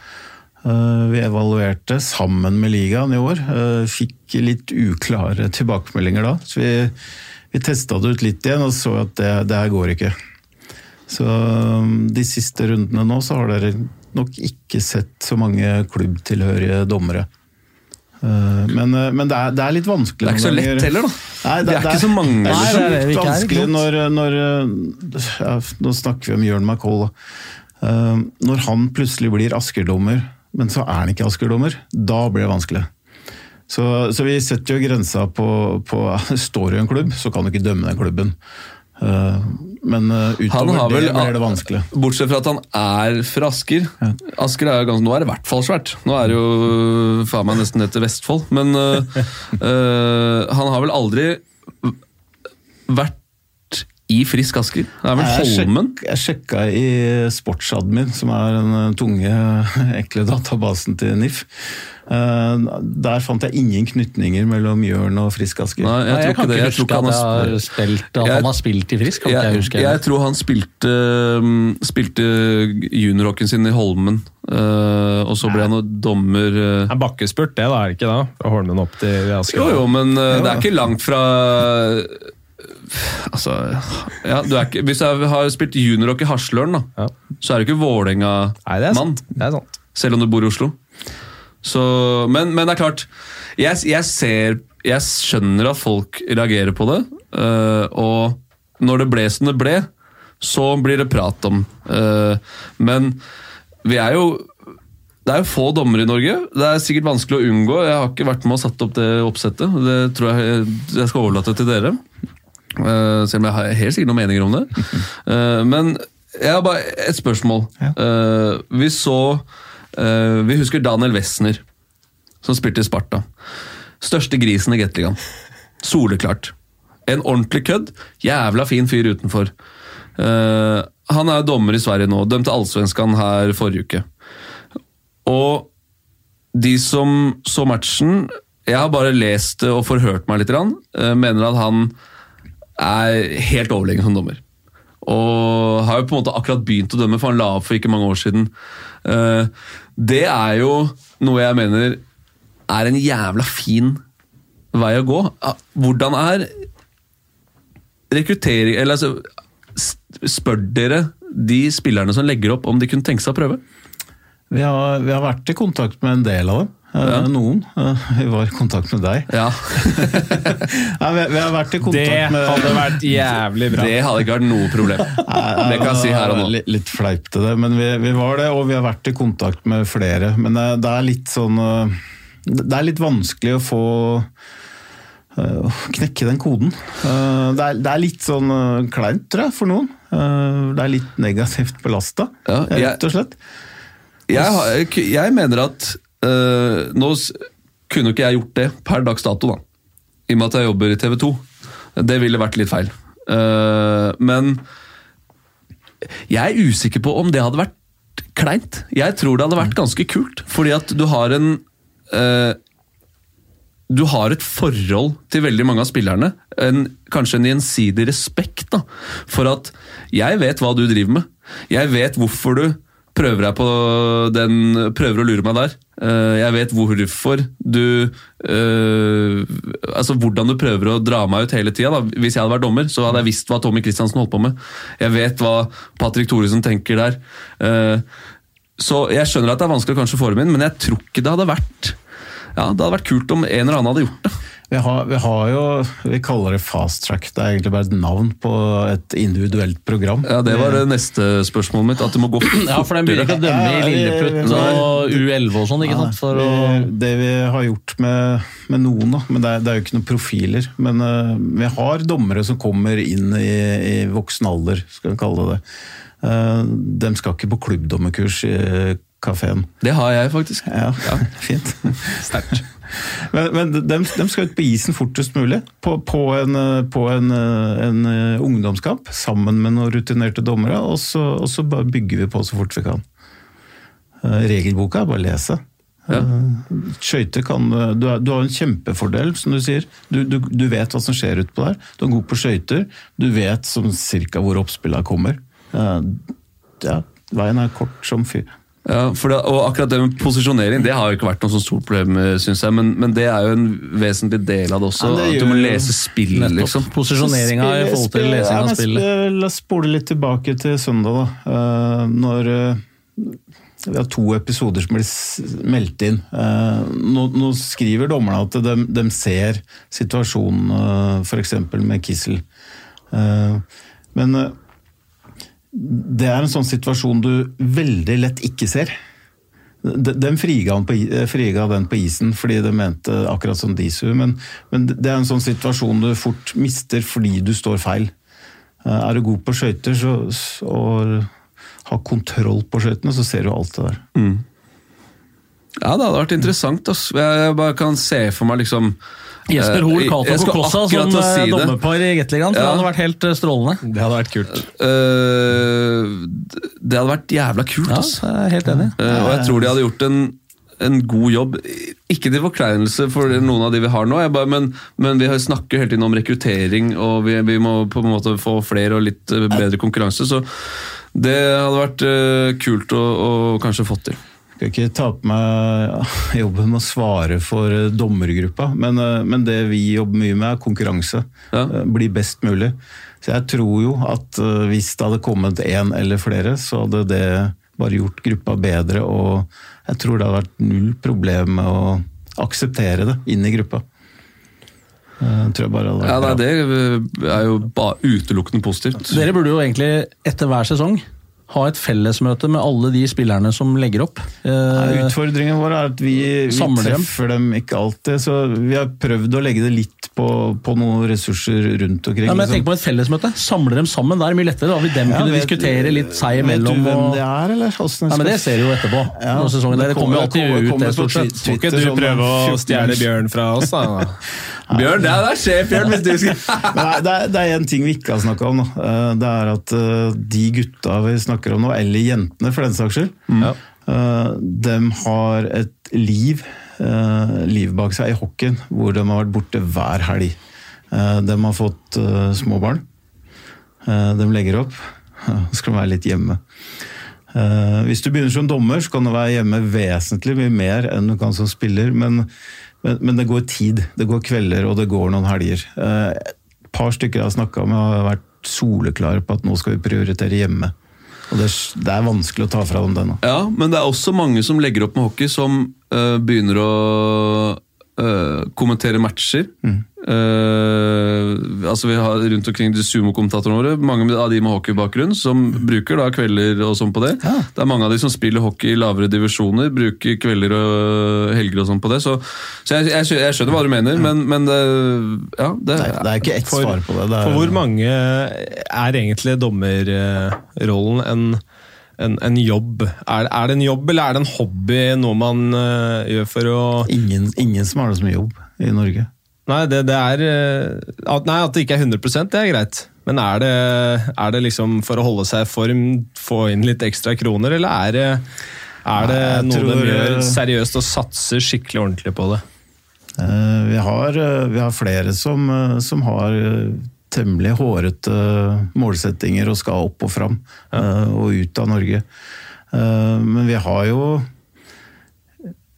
Eh, Vi evaluerte sammen med ligaen i år. Eh, Fikk litt uklare tilbakemeldinger da. Så vi, vi testa det ut litt igjen og så at det, det her går ikke. Så um, de siste rundene nå så har dere nok ikke sett så mange klubbtilhørige dommere. Eh, Men, men det, er, det er litt vanskelig Det er ikke så lett heller, da. Nei, Vi er ikke så mange, Det er. Det litt vanskelig når, når ja, Nå snakker vi om Jørn McCall. Eh, Når han plutselig blir Asker-dommer, men så er han ikke Asker-dommer, da blir det vanskelig. Så, så vi setter jo grensa på, på Står du i en klubb, så kan du ikke dømme den klubben. Eh, Men eh, utover vel, det blir det vanskelig. Bortsett fra at han er fra Asker. Asker er jo ganske, Nå er det i hvert fall svært. Nå er det jo faen meg nesten etter Vestfold. Men øh, han har vel aldri vært i Frisk Asker? Det er vel Jeg Holmen? Jeg sjekka i Sportsadmin, som er den eh, tunge, ekle databasen til NIF. Eh, Der fant jeg ingen knytninger mellom Jørn og Frisk Asker. Nei, jeg Nei, tror ikke kan det. Jeg tror huske ikke han at, har jeg har spilt, han Jeg- han har spilt i Frisk. Kan ikke jeg jeg, huske jeg tror han spilte, um, spilte juniorhockeyen sin i Holmen, Uh, og så ble han dommer uh, er bakkespurt, det da, er det ikke da? Fra Holmen opp til Asker. Jo, jo, men øh, det er ikke langt fra Altså ja, du ikke, Hvis jeg har spilt juniorrock i Hasløren, da, Ja. så er du ikke er Vålerenga-mann. er. Selv om du bor i Oslo. Så, men, men det er klart jeg, jeg ser Jeg skjønner at folk reagerer på det. Uh, og når det ble som det ble, så blir det prat om. Uh, men vi er jo det er jo få dommere i Norge. Det er sikkert vanskelig å unngå. Jeg har ikke vært med og satt opp det oppsettet. Det tror jeg jeg skal overlate til dere. Eh, selv om jeg har helt sikkert noen meninger om det. Uh, men jeg har bare et spørsmål. Uh, vi så Vi husker Daniel Wessner, som spilte i Sparta. Største grisen i Gateligaen. Soleklart. En ordentlig kødd. Jævla fin fyr utenfor. Han er dommer i Sverige nå. Dømte Allsvenskan her forrige uke. Og de som så matchen Jeg har bare lest det og forhørt meg litt. Mener at han er helt overlegen som dommer. Og har jo på en måte akkurat begynt å dømme, for han la opp for ikke mange år siden. Eh, Det er jo noe jeg mener er en jævla fin vei å gå. Ah, Hvordan er rekruttering Eller altså Spør dere de spillerne som legger opp, om de kunne tenke seg å prøve? Vi har, vi har vært i kontakt med en del av dem. Eh, Ja. Noen. Eh, Vi var i kontakt med deg. Ja, Nei, vi, vi har vært i Det kontakt med hadde vært jævlig bra. Det hadde ikke vært noe problem. Det kan jeg si her og nå. Litt, litt fleip til det, men vi, vi var det, og vi har vært i kontakt med flere. Men det, det er litt sånn eh, Det er litt vanskelig å få eh, knekke den koden. Eh, Det er, det er litt sånn eh, kleint, tror jeg, for noen. Eh, Det er litt negativt belasta, Ja, rett og slett. Jeg, jeg, jeg mener at øh, Nå kunne ikke jeg gjort det per dags dato, da. I og med at jeg jobber i TV 2. Det ville vært litt feil. Uh, men jeg er usikker på om det hadde vært kleint. Jeg tror det hadde vært ganske kult, fordi at du har en uh, du har et forhold til veldig mange av spillerne. En, kanskje en gjensidig respekt da, for at jeg vet hva du driver med. Jeg vet hvorfor du prøver, den, prøver å lure meg der. Eh, Jeg vet hvorfor du øh, Altså hvordan du prøver å dra meg ut hele tida. Hvis jeg hadde vært dommer, så hadde jeg visst hva Tommy Kristiansen holdt på med. Jeg vet hva Patrick Thoresen tenker der. Eh, Så jeg skjønner at det er vanskelig å kanskje få dem inn, men jeg tror ikke det hadde vært ja, Det hadde vært kult om en eller annen hadde gjort det. Vi har, vi har jo Vi kaller det fast track. Det er egentlig bare et navn på et individuelt program. Ja, Det var det neste spørsmålet mitt. At det må gå fortere. Ja, for de begynner ikke å dømme i Ja, vi- Lilleputt Nei. og U11 og sånn, ikke sant? For å det vi har gjort med, med noen, da, men det er, det er jo ikke noen profiler. Men uh, vi har dommere som kommer inn i, i voksen alder, skal vi kalle det det. Uh, de skal ikke på klubbdommerkurs i kafeen. Det har jeg faktisk. Ja, fint. Sterkt. Men, men de, de skal ut på isen fortest mulig, på, på, en, på en, en eh, ungdomskamp, sammen med noen rutinerte dommere, og så, og så bare bygger vi på så fort vi kan. Eh, Regelboka er bare å lese. Ja. Eh, Skøyter kan du, du har en kjempefordel, som du sier. Du, du, du vet hva som skjer utpå der. Du er god på skøyter. Du vet som cirka hvor oppspillene kommer. Ja, veien er kort som fyr. Ja, for det, og akkurat det med posisjonering det har jo ikke vært noe så stort problem, synes jeg. Men, men det er jo en vesentlig del av det også. Ja, det at du må lese spillet, nettopp liksom. posisjoneringa i forhold til lesing av spillet. La oss spole litt tilbake til søndag, da. Eh, når eh, vi har to episoder som blir meldt inn. Eh, nå, nå skriver dommerne at de, de ser situasjonen uh, f.eks. med Kissel. Eh, men eh, det er en sånn situasjon du veldig lett ikke ser. De, de friga, på, friga den på isen fordi de mente akkurat som Disu, men, men det er en sånn situasjon du fort mister fordi du står feil. Eh, Er du god på skøyter og har kontroll på skøytene, så ser du alt det der. Ja, det hadde vært interessant. ass. Jeg bare kan se for meg liksom Jesper eh, Hoel, Cato skal Kokossa som eh, si det. dommerpar i Gateligaen. Det Ja. hadde vært helt eh, strålende. Det hadde vært kult. Uh, det hadde vært jævla kult, Ja, altså. jeg er helt enig. Uh, og jeg tror de hadde gjort en, en god jobb. Ikke til forkleinelse for noen av de vi har nå, jeg bare, men, men vi snakker hele tiden om rekruttering, og vi, vi må på en måte få flere og litt eh, bedre konkurranse. Så det hadde vært eh, kult å, å kanskje fått til. Skal ikke ta på meg jobben med å svare for eh, dommergruppa, men, eh, men det vi jobber mye med, er konkurranse. Ja. Eh, Bli best mulig. Så jeg tror jo at hvis det hadde kommet én eller flere, så hadde det bare gjort gruppa bedre, og jeg tror det hadde vært null problem med å akseptere det inn i gruppa. Tror jeg bare hadde vært Ja, nei. Det er jo utelukkende positivt. Dere burde jo egentlig etter hver sesong ha et fellesmøte med alle de spillerne som legger opp. Eh, Utfordringen vår er at vi, vi dem. treffer dem ikke alltid. Så vi har prøvd å legge det litt på, på noen ressurser rundt omkring. ja, men jeg liksom. tenker på et fellesmøte. Samle dem sammen. Det er mye lettere. Da vil dem Ja, kunne vet- diskutere litt seg Vet imellom. du hvem og- det er, eller? Hvordan Ja, men det ser du jo etterpå. Ja, når sesongen der. Det kommer jo alltid kommer- ut, det, stort sett. Twitter ikke du prøve å 14 stjele Bjørn fra oss, da? Bjørn, det er, sjef, Bjørn, hvis du skal nei, det, er, en ting vi ikke har snakka om. Da. Eh, Det er at eh, de gutta vi snakker om nå, eller jentene for den saks skyld, Ja. eh, de har et liv, eh, liv bak seg i hockeyen hvor de har vært borte hver helg. Eh, De har fått små barn. De legger opp. Så skal de være litt hjemme. Hvis du begynner som dommer, så kan du være hjemme vesentlig mye mer enn du kan som spiller, men, men, men det går tid. Det går kvelder, og det går noen helger. Et par stykker jeg har snakka med, har vært soleklare på at nå skal vi prioritere hjemme. Og det, det er vanskelig å ta fra dem det nå. Ja, men det er også mange som legger opp med hockey som øh, begynner å øh, kommentere matcher. Øh, altså Vi har rundt omkring de sumokommentatorene våre, mange av de med hockeybakgrunn, som bruker da kvelder og sånn på det. Ja. Det er mange av de som spiller hockey i lavere divisjoner, bruker kvelder og helger og sånn på det. Så, så jeg, jeg, jeg skjønner hva du mener, men, men det, ja, det, Det er, det er ikke ett svar på det. det er, For hvor mange er egentlig dommerrollen en, en, en jobb? Er, er det en jobb, eller er det en hobby? Noe man uh, gjør for å ingen, ingen som har det som jobb i Norge. Nei, det, det er eh, at, Nei, at det ikke er 100 det er greit. Men er det, er det liksom for å holde seg i form, få inn litt ekstra kroner, eller er det, er det Nei, noe tror- de gjør seriøst og satser skikkelig ordentlig på det? Eh, Vi har, eh, vi har flere som, eh, som har eh, temmelig hårete målsettinger og skal opp og fram eh, og ut av Norge. Eh, Men vi har jo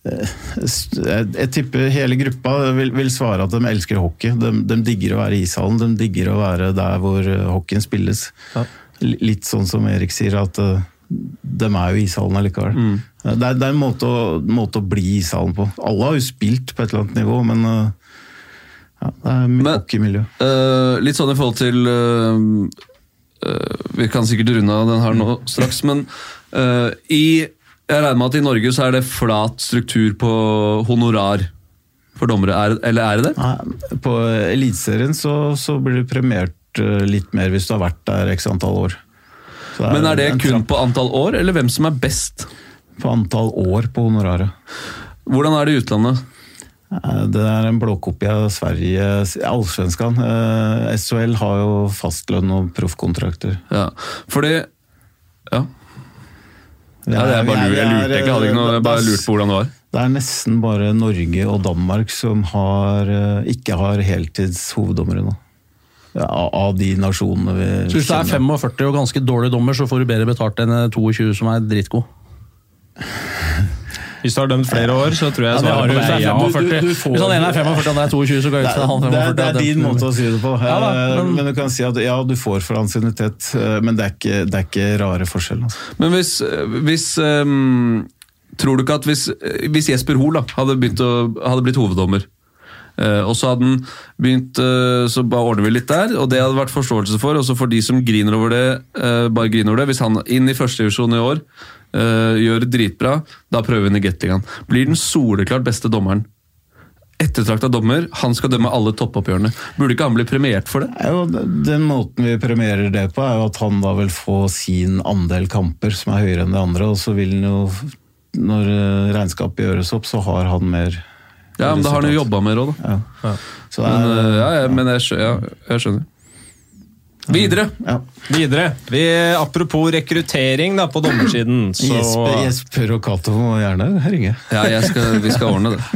eh, jeg, tipper hele gruppa vil, vil svare at de elsker hockey. De, de digger å være i ishallen, de digger å være der hvor eh, hockeyen spilles. Ja. Litt sånn som Erik sier, at eh, de er jo i ishallen allikevel. Mm. Eh, Det, er, det er en måte å, måte å bli i ishallen på. Alle har jo spilt på et eller annet nivå, men, eh, Ja, det er mye Men- hockeymiljø. Eh, litt sånn i forhold til uh, uh, Vi kan sikkert runde av den her nå straks, men i Jeg regner med at i Norge så er det flat struktur på honorar for dommere, er, eller er det det? Nei, På Eliteserien så, så blir du premiert litt mer hvis du har vært der x antall år. Så Men er det kun på antall år, eller hvem som er best? på antall år på honoraret? Hvordan er det i utlandet? Eh, Det er en blåkopi av Sverige, Allsvenskan. Eh, SHL har jo fastlønn og proffkontrakter. Ja, fordi Ja, Det ja det er- er bare lurt. Jeg lurte ikke, jeg hadde ikke noe, jeg bare lurte på hvordan det var. Det er nesten bare Norge og Danmark som har, eh, ikke har heltidshoveddommere nå. Ja, av av de nasjonene vi kjenner. Så hvis du er 45 og ganske dårlig dommer, så får du bedre betalt enn 22 som er dritgod. Hvis du har dømt flere år, så tror jeg svaret ja, er det er ja. 45, Du- du får- hvis han ene er 45 og han er 22, så går jeg ut fra han 45. det, er, 45. det er din måte å si det på. Ja da, Eh, men- men, du kan si at ja, du får for ansiennitet, eh, men det er ikke, det er ikke rare forskjell. Altså. Men hvis, hvis um, Tror du ikke at hvis, hvis Jesper Hoel hadde, hadde blitt hoveddommer, Uh, og så hadde han begynt uh, Så bare ordner vi litt der, og det hadde vært forståelse for. Og så for de som griner over det, uh, bare griner over det. Hvis han inn i førstedivisjon i år eh, gjør det dritbra, da prøver vi Gateligaen. Blir den soleklart beste dommeren. Ettertrakta dommer, han skal dømme alle toppoppgjørene. Burde ikke han bli premiert for det? Er jo Den måten vi premierer det på, er jo at han da vil få sin andel kamper som er høyere enn de andre, og så vil han jo, når eh, regnskapet gjøres opp, så har han mer Ja, men Da har han jo jobba mer òg, da. Ja. Så det Men, er, eh, ja, ja, men jeg, ja, jeg skjønner. Videre! ja. Videre. Vi, apropos rekruttering da, på dommersiden, så Jesper, Jesper og Cato må gjerne ringe. Ja, jeg skal, vi skal ordne det.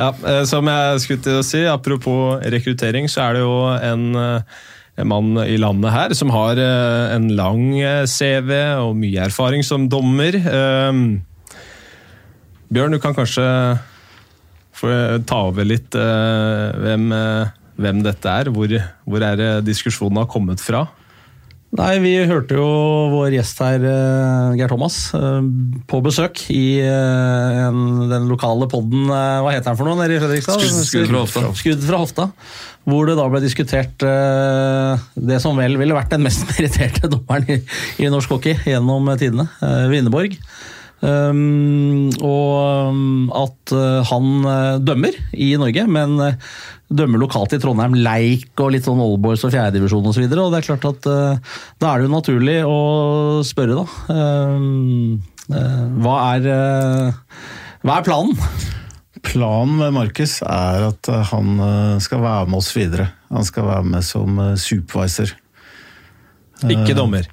Ja, eh, som jeg skulle til å si, apropos rekruttering, så er det jo en, eh, en mann i landet her som har eh, en lang CV og mye erfaring som dommer. Bjørn, du kan kanskje få ta over litt hvem, hvem dette er. Hvor, hvor er det diskusjonen har kommet fra? Nei, vi hørte jo vår gjest her, eh, Geir Thomas, eh, på besøk i eh, en, den lokale podden Hva heter den for noe nede i Fredrikstad? Skudd- Skudd fra hofta. Skudd fra hofta. Hvor det da ble diskutert det som vel ville vært den mest meritterte dommeren i, i norsk hockey gjennom tidene, Wineborg. Um, og um, at uh, han uh, dømmer i Norge, men uh, dømmer lokalt i Trondheim, Leik og litt sånn Oldboys og fjerdedivisjon osv. Og, så det er klart at uh, da er det jo naturlig å spørre, da. Um, uh, hva, er, uh, hva er planen? Planen med Markus er at eh, han eh, skal være med oss videre. Han skal være med som eh, supervisor. Ikke dommer.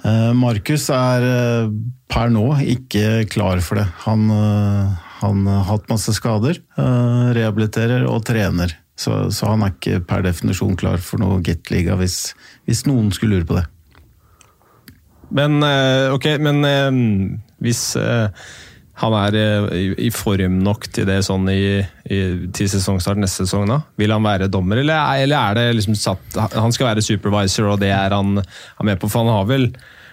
Eh, Markus er eh, per nå ikke klar for det. Han, eh, han har hatt masse skader, eh, rehabiliterer og trener. Så, så han er ikke per definisjon klar for noe Gateliga hvis, hvis noen skulle lure på det. Men ok, men hvis han er eh, i, form nok til det sånn i, i, til sesongstart neste sesong, da? Vil han være dommer, eller, er- eller er det liksom satt Han skal være supervisor, og det er han, han med på? For han har vel,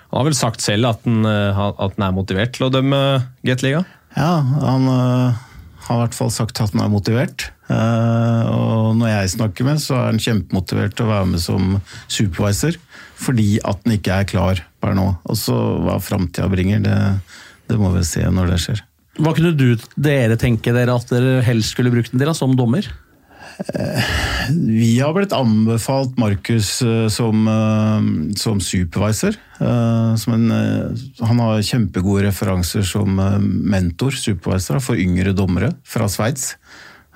han har vel sagt selv at han, eh, at han er motivert til å dømme Gateliga? Ja, han øh, har i hvert fall sagt at han er motivert. Uh, og når jeg snakker med så er han kjempemotivert til å være med som supervisor. Fordi at han ikke er klar per nå. Og så hva framtida bringer, det, det må vi se når det skjer. Hva kunne du dere tenke dere at dere helst skulle brukt den til som dommer? Vi har blitt anbefalt Markus eh, som, eh, som supervisor. eh, Som en, han har kjempegode referanser som mentor, supervisor, for yngre dommere fra Sveits.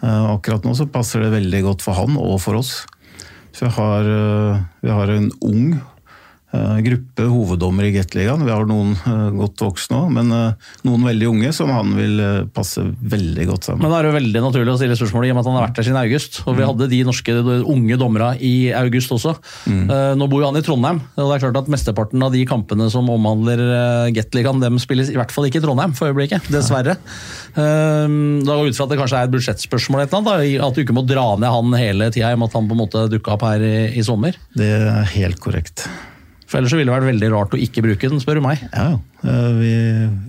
Akkurat nå så passer det veldig godt for han og for oss. Så vi har, vi har en ung gruppe hoveddommere i Gateligaen. Vi har noen eh, godt voksne òg, men eh, noen veldig unge som han vil eh, passe veldig godt sammen. Men da er det veldig naturlig å stille spørsmål i og med at han har vært der siden august. Og vi hadde de norske unge dommerne i august også. Mm. Nå bor jo han i Trondheim, og det er klart at mesteparten av de kampene som omhandler Gateligaen, dem spilles i hvert fall ikke i Trondheim for øyeblikket. Dessverre. Eh, Da går jeg ut fra at det kanskje er et budsjettspørsmål, et eller da, at du ikke må dra ned han hele tida i og med at han på en måte dukka opp her i, i sommer. Det er helt korrekt. For ellers så ville det vært veldig rart å ikke bruke den, spør du meg. Ja, eh, vi,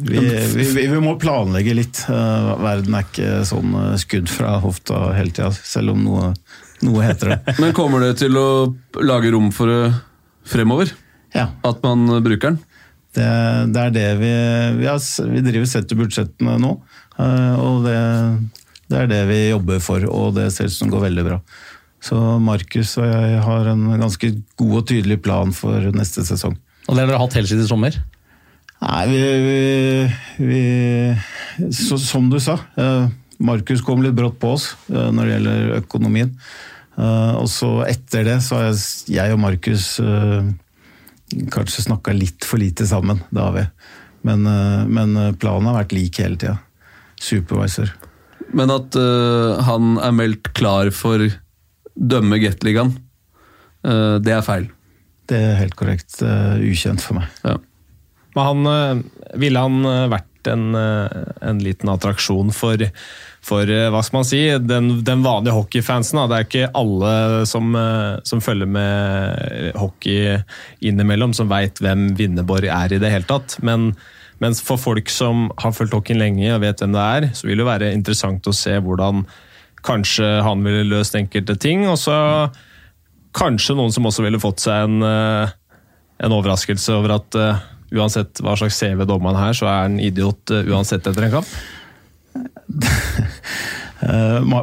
vi, vi, vi, må planlegge litt. Eh, Verden er ikke sånn eh, skudd fra hofta hele tida, selv om noe, noe heter det. Men kommer det til å lage rom for det fremover? Ja, At man bruker den? det, det er det vi Vi, har, vi driver setter budsjettene nå, eh, og det, det er det vi jobber for, og det ser ut som det går veldig bra. Så Markus og jeg har en ganske god og tydelig plan for neste sesong. Og det har dere hatt helt siden i sommer. Nei, vi, vi, vi så, Som du sa, eh, Markus kom litt brått på oss eh, når det gjelder økonomien. Eh, og så etter det så har jeg, jeg og Markus kanskje snakka litt for lite sammen. Det har vi. Men, men planen har vært lik hele tida. Supervisor. Men at uh, han er meldt klar for dømme Gateligaen, uh, det er feil. Det er helt korrekt. eh, ukjent for meg. Ja. Men han, eh, ville han eh, vært en, eh, en liten attraksjon for, for eh, hva skal man si, den, den vanlige hockeyfansen? Da. Det er ikke alle som, eh, som følger med hockey innimellom, som veit hvem Vinneborg er i det hele tatt. Men, mens for folk som har fulgt hockeyen lenge og vet hvem det er, så vil det være interessant å se hvordan kanskje han ville løst enkelte ting. Og så kanskje noen som også ville fått seg en, eh, en overraskelse over at uh, uansett hva slags CV dommeren her, så er han idiot uh, uansett etter en kamp.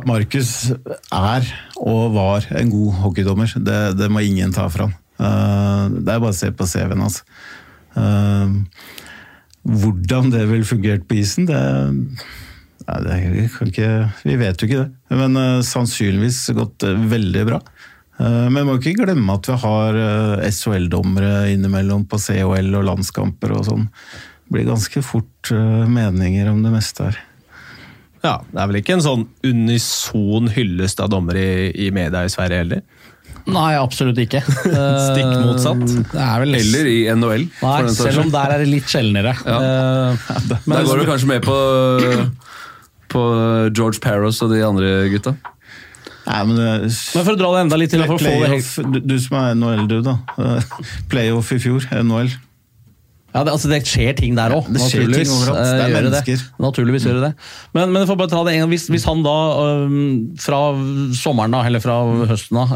Markus er og var en god hockeydommer. Det, det må ingen ta fra. Eh, det er bare å se på CV-en hans. Altså. hvordan det ville fungert på isen, det, nei, det vi kan ikke, Vi vet jo ikke det. Men uh, sannsynligvis gått uh, veldig bra. Uh, men må ikke glemme at vi har SHL-dommere innimellom på CHL og landskamper og sånn. Det blir ganske fort meninger om det meste her. Ja, Det er vel ikke en sånn unison hyllest av dommere i, i media i Sverige heller? Nei, absolutt ikke. Stikk motsatt. Det vel Eller i NHL. Nei, selv om der er det litt sjeldnere. Eh, Der går du kanskje med på, på George Paros og de andre gutta. Nei, men, det, Men for å dra det enda litt til, for å få det helt du, du som er NHL, du, da. Playoff i fjor, NHL. Ja, det, altså det skjer ting der òg. det skjer ting overalt. Det er mennesker. Naturligvis gjør det det. Men, men bare ta det en gang, hvis, hvis han da fra sommeren da, eller fra høsten av,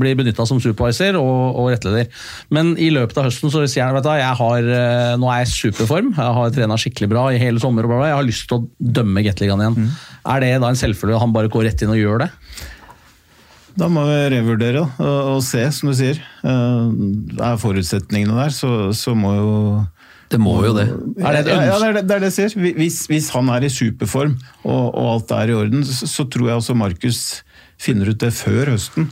blir benytta som supervisor og, og rettleder, men i løpet av høsten så sier han vet du, jeg har, øh, nå er jeg i superform, jeg har trena skikkelig bra i hele sommer, og bla, bla, jeg har lyst til å dømme Gateligaen igjen. Mm. Er det da en selvfølge at han bare går rett inn og gjør det? Da må vi revurdere da, og, se, som du sier. Eh, Er forutsetningene der, så, så må jo Det må jo det. Er det ja, det, er det, det er det jeg sier. Hvis, hvis han er i superform og, og alt er i orden, så, så tror jeg også Markus finner ut det før høsten.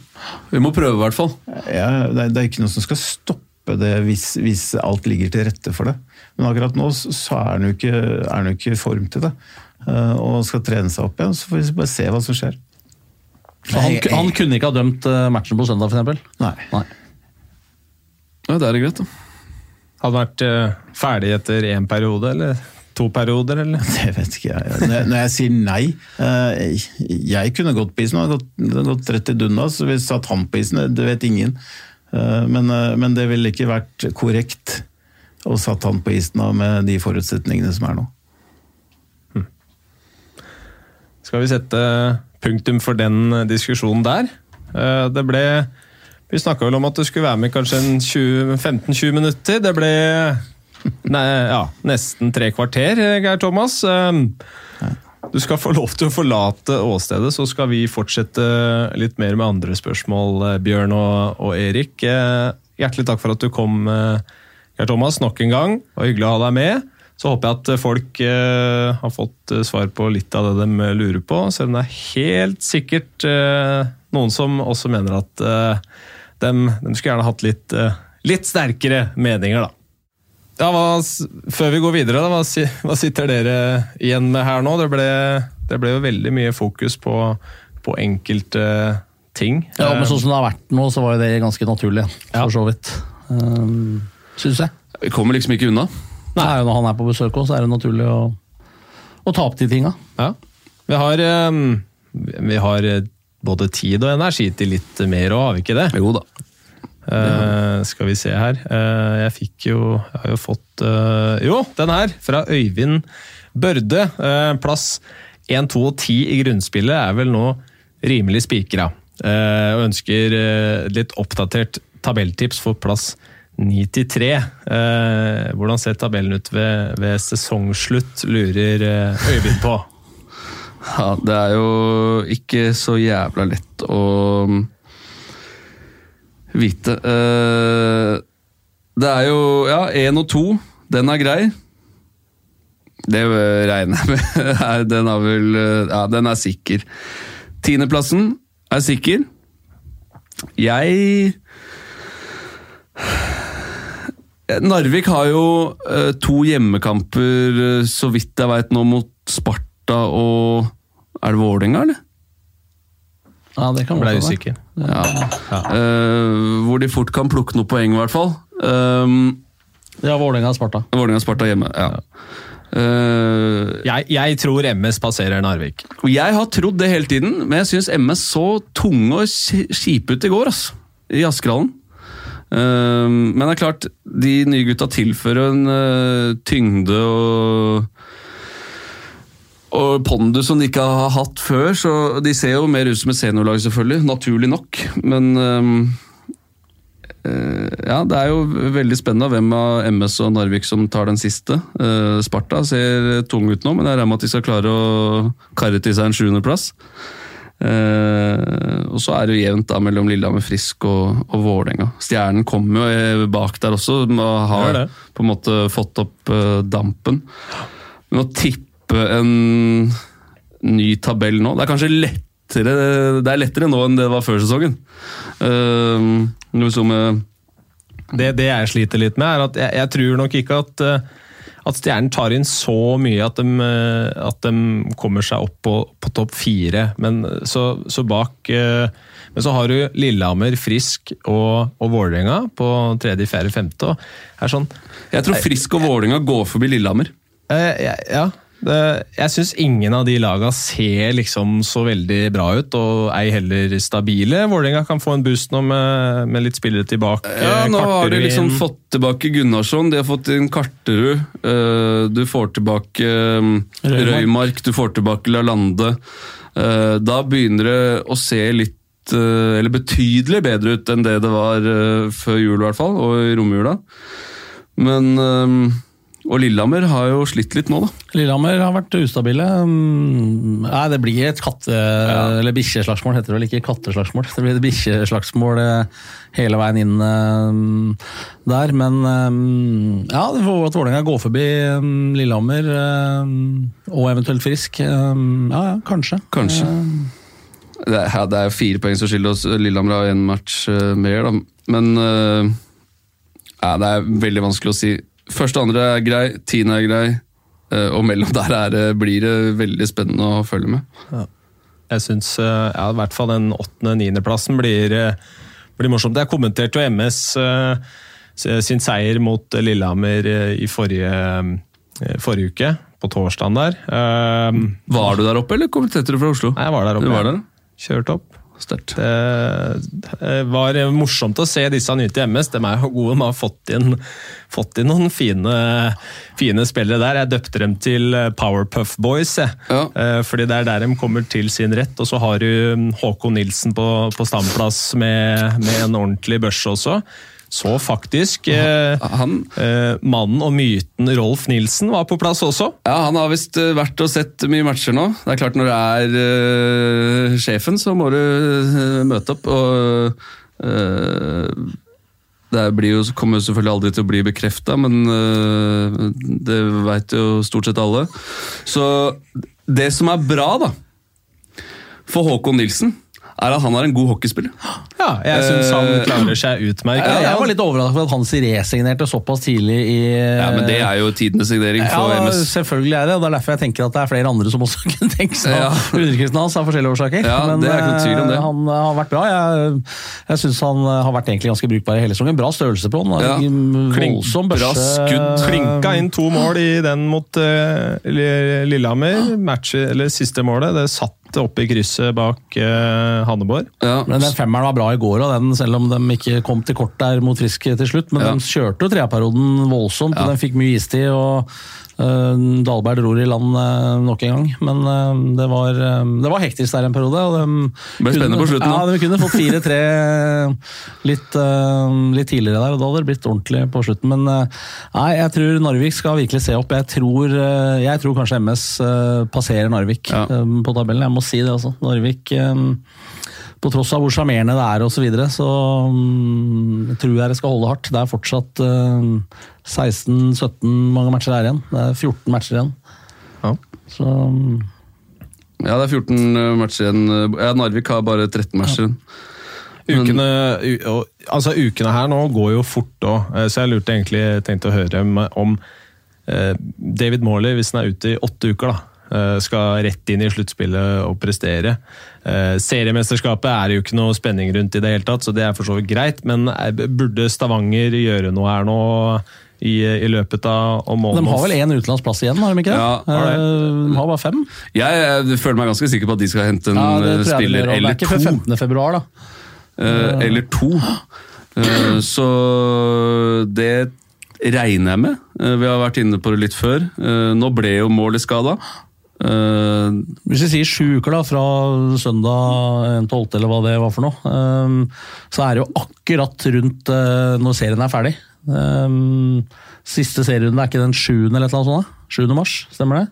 Vi må prøve, i hvert fall. Ja, det, er, ikke noe som skal stoppe det hvis, hvis alt ligger til rette for det. Men akkurat nå så så er han jo ikke, er han jo ikke i form til det. Eh, og skal trene seg opp igjen, så får vi bare se hva som skjer. Så han, han kunne ikke ha dømt øh, matchen på søndag, for eksempel? Nei. Nei. Ja, Det er greit, da. Hadde vært uh, ferdig etter én periode, eller to perioder, eller? Det vet ikke jeg. Når jeg, når jeg sier nei uh, Jeg kunne gått på isen, og gått, gått rett til Dundas. Så vi satt han på isen, det vet ingen. Uh, Men, eh, men det ville ikke vært korrekt å satt han på isen da, med de forutsetningene som er nå. Skal vi sette punktum for den eh, diskusjonen der? Eh, Det ble Vi snakka vel om at du skulle være med kanskje 15-20 minutter. Det ble nei, ja, nesten tre kvarter, eh, Geir Thomas. Du skal få lov til å forlate åstedet, så skal vi fortsette litt mer med andre spørsmål, Bjørn og, og Erik. Hjertelig takk for at du kom, Geir Thomas, nok en gang. Det var hyggelig å ha deg med. Så håper jeg at folk eh, har fått eh, svar på litt av det de lurer på, selv om det er helt sikkert eh, noen som også mener at eh, de, de, skulle gjerne hatt litt, eh, litt sterkere meninger, da. Ja, hva, før vi går videre, da, hva, hva sitter dere igjen med her nå? Det ble, det ble jo veldig mye fokus på, på enkelte ting. Ja, men sånn som det har vært nå, så var jo det ganske naturlig, Ja. så vidt. Um, Syns jeg. Vi kommer liksom ikke unna. Nei. Er når han er på besøk òg, så er det naturlig å, å ta opp de tinga. Ja. Vi har, ehm, vi har, eh, både tid og energi til litt mer òg, har vi ikke det? Jo da. Uh, skal vi se her uh, Jeg fikk jo Jeg har jo fått uh, Jo, den her! Fra Øyvind Børde. plass 1, 2 og 10 i grunnspillet er vel nå rimelig spikra. og ønsker litt oppdatert tabelltips for plass 1 93 Eh, hvordan ser tabellen ut ved, ved sesongslutt, lurer eh, Øyvind på? Ja, det er jo ikke så jævla lett å mm, vite. Eh, det er jo ja, én og to. Den er grei. Det regner jeg med. Den er vel Ja, den er sikker. Tiendeplassen er sikker. Jeg Narvik har jo eh, to hjemmekamper, eh, så vidt jeg veit nå, mot Sparta og Er det Vålerenga, eller? Ja, det kan Ble usikker. Ja. Eh, hvor de fort kan plukke noen poeng, i hvert fall. Um, Ja, Vålerenga og Sparta. Vålerenga-Sparta hjemme, ja. Eh, Jeg, jeg tror MS passerer Narvik. og jeg har trodd det hele tiden, men jeg syns MS så tunge og kji- kjipe ut i går, Altså, i Askerhallen. Eh, men det er klart, de nye gutta tilfører en eh, tyngde og og pondus som de ikke har hatt før, så de ser jo mer ut som et seniorlag, selvfølgelig. Naturlig nok. Men ehm, eh, ja, det er jo veldig spennende hvem av MS og Narvik som tar den siste. Uh, Sparta ser tung ut nå, men jeg regner med at de skal klare å karre til seg en sjuendeplass. Eh, og så er det jo jevnt da mellom Lillehammer Frisk og, og Vålerenga. Stjernen kommer jo eh, bak der også, og har det. på en måte fått opp uh, dampen. Men å tippe en ny tabell nå Det er kanskje lettere Det er lettere nå enn det var før sesongen. Uh, noe som Det, det jeg sliter litt med, er at jeg, jeg tror nok ikke at, at Stjernen tar inn så mye at de, eh, at de kommer seg opp på, på topp fire. Men så, så bak eh, Men så har du Lillehammer, Frisk og, og Vålerenga på tredje, fjerde, femte. og er sånn, Jeg tror Frisk og Vålerenga går forbi Lillehammer. eh, ja, ja, det, jeg syns ingen av de laga ser liksom så veldig bra ut, og ei heller stabile. Vålerenga kan få en boost nå med, med litt spillere tilbake. Ja, Nå har de liksom inn. fått tilbake Gunnarsson, de har fått inn Karterud. eh, Du får tilbake eh, Røymark. Røymark, du får tilbake Lalande. Eh, Da begynner det å se litt Eller betydelig bedre ut enn det det var før jul, i hvert fall, og i romjula. Men Og Lillehammer har jo slitt litt nå, da. Lillehammer har vært ustabile. Mm, Nei, det blir et katte... Eller bikkjeslagsmål, heter det vel ikke katteslagsmål. Det blir et bikkjeslagsmål eh, hele veien inn eh, der. Men eh, ja, det får at Vålerenga går forbi eh, Lillehammer, eh, og eventuelt Frisk. Ja, ja, kanskje. Kanskje. Det er, ja, det er fire poeng som skiller oss. Lillehammer har én match mer, da. Men ja, det er veldig vanskelig å si. Første andre er grei, tiende er grei. eh, og mellom der er det, blir det veldig spennende å følge med. Jeg syns ja, i hvert fall den åttende-niendeplassen blir, eh, blir morsomt. Jeg kommenterte jo MS eh, sin seier mot Lillehammer eh, i forrige, eh, forrige uke, på torsdagen der. Eh, Var du der oppe, eller kommenterte du fra Oslo? Nei, jeg var der oppe. Du var der? Kjørte opp. Sterkt. Det var morsomt å se disse nyte i MS. De er gode. De har fått inn, fått inn noen fine, fine spillere der. Jeg døpte dem til Powerpuff Boys, jeg. Ja. Eh, fordi det er der de kommer til sin rett. Og så har du Håkon Nilsen på, på standplass med, med en ordentlig børse også. Så faktisk eh, Han, eh, Mannen og myten Rolf Nilsen var på plass også. ja, han har visst eh, vært og sett mye matcher nå. Det er klart Når du er eh, sjefen, så må du eh, møte opp. og eh, Det blir jo, kommer jo selvfølgelig aldri til å bli bekrefta, men det veit jo stort sett alle. Så det som er bra, da, for Håkon Nilsen, er at han er en god hockeyspiller. Ja, jeg syns han Eh, klarer seg utmerket. Ja, jeg var litt overrasket for at Hansi resignerte såpass tidlig i Ja, Men det er jo tidenes signering for ja, MS. selvfølgelig er det, og det er derfor jeg tenker at det er flere andre som også kunne tenke seg Ja. underkristen hans av forskjellige årsaker. Ja, Men det er ikke noe tvil om det. eh, han eh, har vært bra. Jeg, jeg syns han har vært egentlig ganske brukbar i hele sesongen. Bra størrelse på han. Ja. Voldsom børse. bra skudd. Klinka inn to mål i den mot uh, Li- Lillehammer. Match, eller siste målet, det satt oppe i krysset bak uh, Hanneborg. Ja, Men den femmeren var bra i går, og den, selv om de ikke kom til kort der mot Frisk til slutt. Men Ja. de kjørte jo treperioden voldsomt, og den de fikk mye istid. og uh, Dahlberg ror i land eh, nok en gang. Men eh, det, var, eh, det var hektisk der en periode. Og de Ble spennende på slutten, Ja, de kunne fått 4-3 litt, eh, litt tidligere der, og da hadde det blitt ordentlig på slutten. Men eh, nei, jeg tror Narvik skal virkelig se opp. Jeg tror, eh, jeg tror kanskje MS eh, passerer Narvik Ja. eh, på tabellen. Jeg må si det, altså. Narvik eh, på tross av hvor sjarmerende det er, og så, videre, så jeg tror jeg det skal holde hardt. Det er fortsatt eh, 16-17 mange matcher der igjen. Det er 14 matcher igjen. Ja. Så mm, ja, det er 14 matcher igjen. Ja, Narvik har bare 13 matcher igjen. Men- Ukene, altså, ukene her nå går jo fort òg, så jeg lurte egentlig tenkte å høre om, eh, David Morley, hvis han er ute i åtte uker, da, eh, skal rett inn i sluttspillet og prestere. Eh, seriemesterskapet er det jo ikke noe spenning rundt i det hele tatt, så det er for så vidt greit, men eh, burde Stavanger gjøre noe her nå i, i løpet av om De har vel én utenlandsplass igjen, har de ikke det? Ja, har. Eh, De har bare fem. Jeg, jeg føler meg ganske sikker på at de skal hente en Ja, eh, spiller eller to. det er ikke før 15. februar, da. Eh, eller to. Eh, så det regner jeg med. Eh, vi har vært inne på det litt før. Eh, nå ble jo målet skada. Eh, Hvis vi sier sju uker da, fra søndag 12. eller hva det var for noe, um, så er det jo akkurat rundt uh, når serien er ferdig. Um, Siste serierunde er ikke den 7. eller et eller annet sånt? da? 7. mars, stemmer det?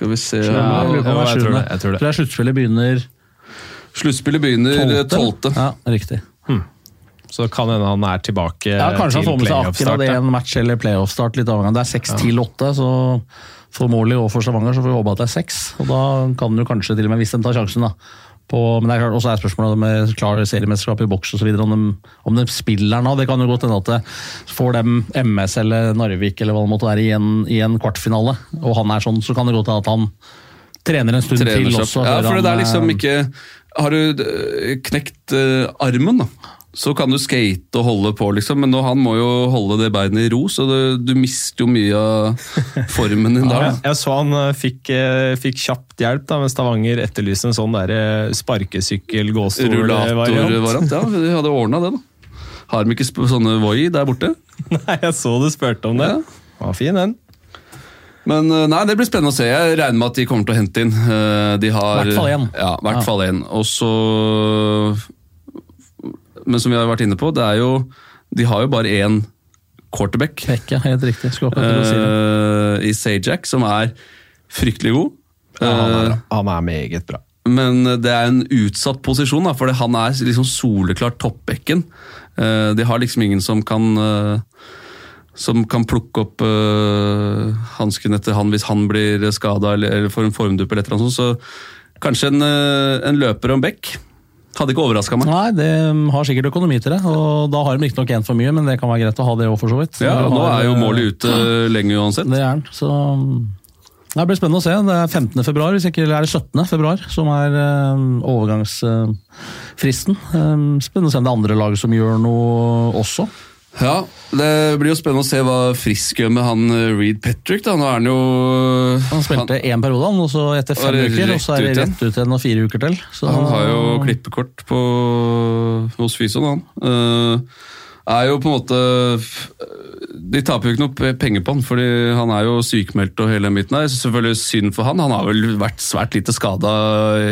skal vi se er jeg tror det, jeg tror det. Tror jeg sluttspillet begynner Sluttspillet begynner 12. 12. Ja, riktig. Så kan hende han er tilbake Ja, Kanskje han får med seg akkurat ja. en match eller playoff-start. litt avhengig. Det er seks til åtte, så for Morley og for Stavanger så får vi håpe at det er seks. Og da kan du kanskje til og med, hvis de tar sjansen, da. På, men det er klart, også er spørsmålet med klar seriemesterskap i boks osv. Om, de- om de spiller nå. Det kan jo godt hende at det får dem MS eller Narvik eller hva det måtte være i en, i en kvartfinale, og han er sånn, så kan det godt hende at han trener en stund Trener til også. Ja, for det er liksom eh, ikke Har du eh, knekt uh, armen, da, så kan du skate og holde på, liksom. Men nå, han må jo holde det beinet i ro, så du, du mister jo mye av formen din da. Ja, jeg så han eh, fikk, eh, fikk kjapt hjelp da, med Stavanger etterlyste en sånn eh, sparkesykkel-gåstol-variant. Rullatorvariant. Ja, de hadde ordna det, da. Har de ikke sånne Voi der borte? Nei, jeg så du spurte om det. Ja. Var fin, den. Men nei, det blir spennende å se. Jeg regner med at de kommer til å hente inn. De har, Hvert fall en. Ja, i hvert Ja. fall en. Og så Men som vi har vært inne på, det er jo De har jo bare én quarterback Bekke, helt riktig. Eh, i Sajak, som er fryktelig god. Ja, han, er, Eh, han er meget bra. men det er en utsatt posisjon, da, for han er liksom soleklart toppbekken. Uh, De har liksom ingen som kan uh, som kan plukke opp uh, hansken etter han hvis han blir skada eller, eller får en formdupp eller et eller annet sånt. Så kanskje en, uh, en løper og en bekk. Hadde ikke overraska meg. Nei, det har sikkert økonomi til det, og da har de riktignok én for mye, men det kan være greit å ha det òg, for så vidt. Ja, og Nå er jo eh, målet ute lenge uansett. Det er den, så Det blir spennende å se. Det er 15. februar, hvis ikke, eller er det 17. februar, som er eh, overgangsfristen. Eh, spennende å se om det er andre lag som gjør noe også. Ja, Det blir jo spennende å se hva Frisk gjør med han eh, Reed Patrick. da. Nå er han jo Han spilte én periode, han, og så etter fem er uker, og så er det rett ut igjen og fire uker til. Så, Han har jo klippekort på, hos Fyson, han. Eh, er jo på en måte De taper jo ikke noe penger på han, fordi han er jo sykemeldt og hele den biten der. Selvfølgelig synd for han. Han har vel vært svært lite skada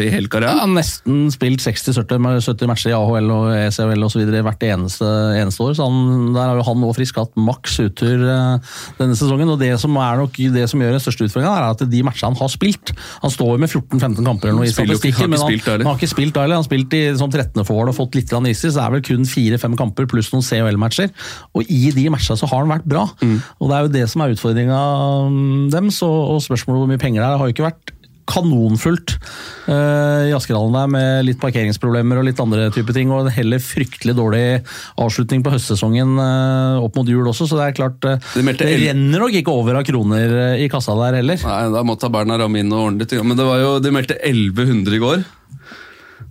i hele karrieren. han har nesten spilt 60-70 matcher i AHL og ECHL videre hvert eneste, eneste år. Så han, der har jo han og Frisk hatt maks uttur eh, denne sesongen. Og det som er nok det som gjør den største utfordringen, er at de matchene han har spilt Han står jo med 14-15 kamper eller noe i statistikken, men han, han har ikke spilt heller. Han har spilt i sånn 13. for og fått litt is i, så det er vel kun 4-5 kamper pluss noen CHL-matcher. Og i de matchene så har han vært bra. Mm. Og det er jo det som er utfordringa deres, og, spørsmålet hvor mye penger det er. Har jo ikke vært kanonfullt uh, i Askerhallen der med litt parkeringsproblemer og litt andre type ting, og en heller fryktelig dårlig avslutning på høstsesongen uh, opp mot jul også, så det er klart uh, Det det, renner nok ikke over av kroner i kassa der heller. Nei, Da måtte Berna ramme inn og ordne litt. Men det var jo, de meldte 1100 i går.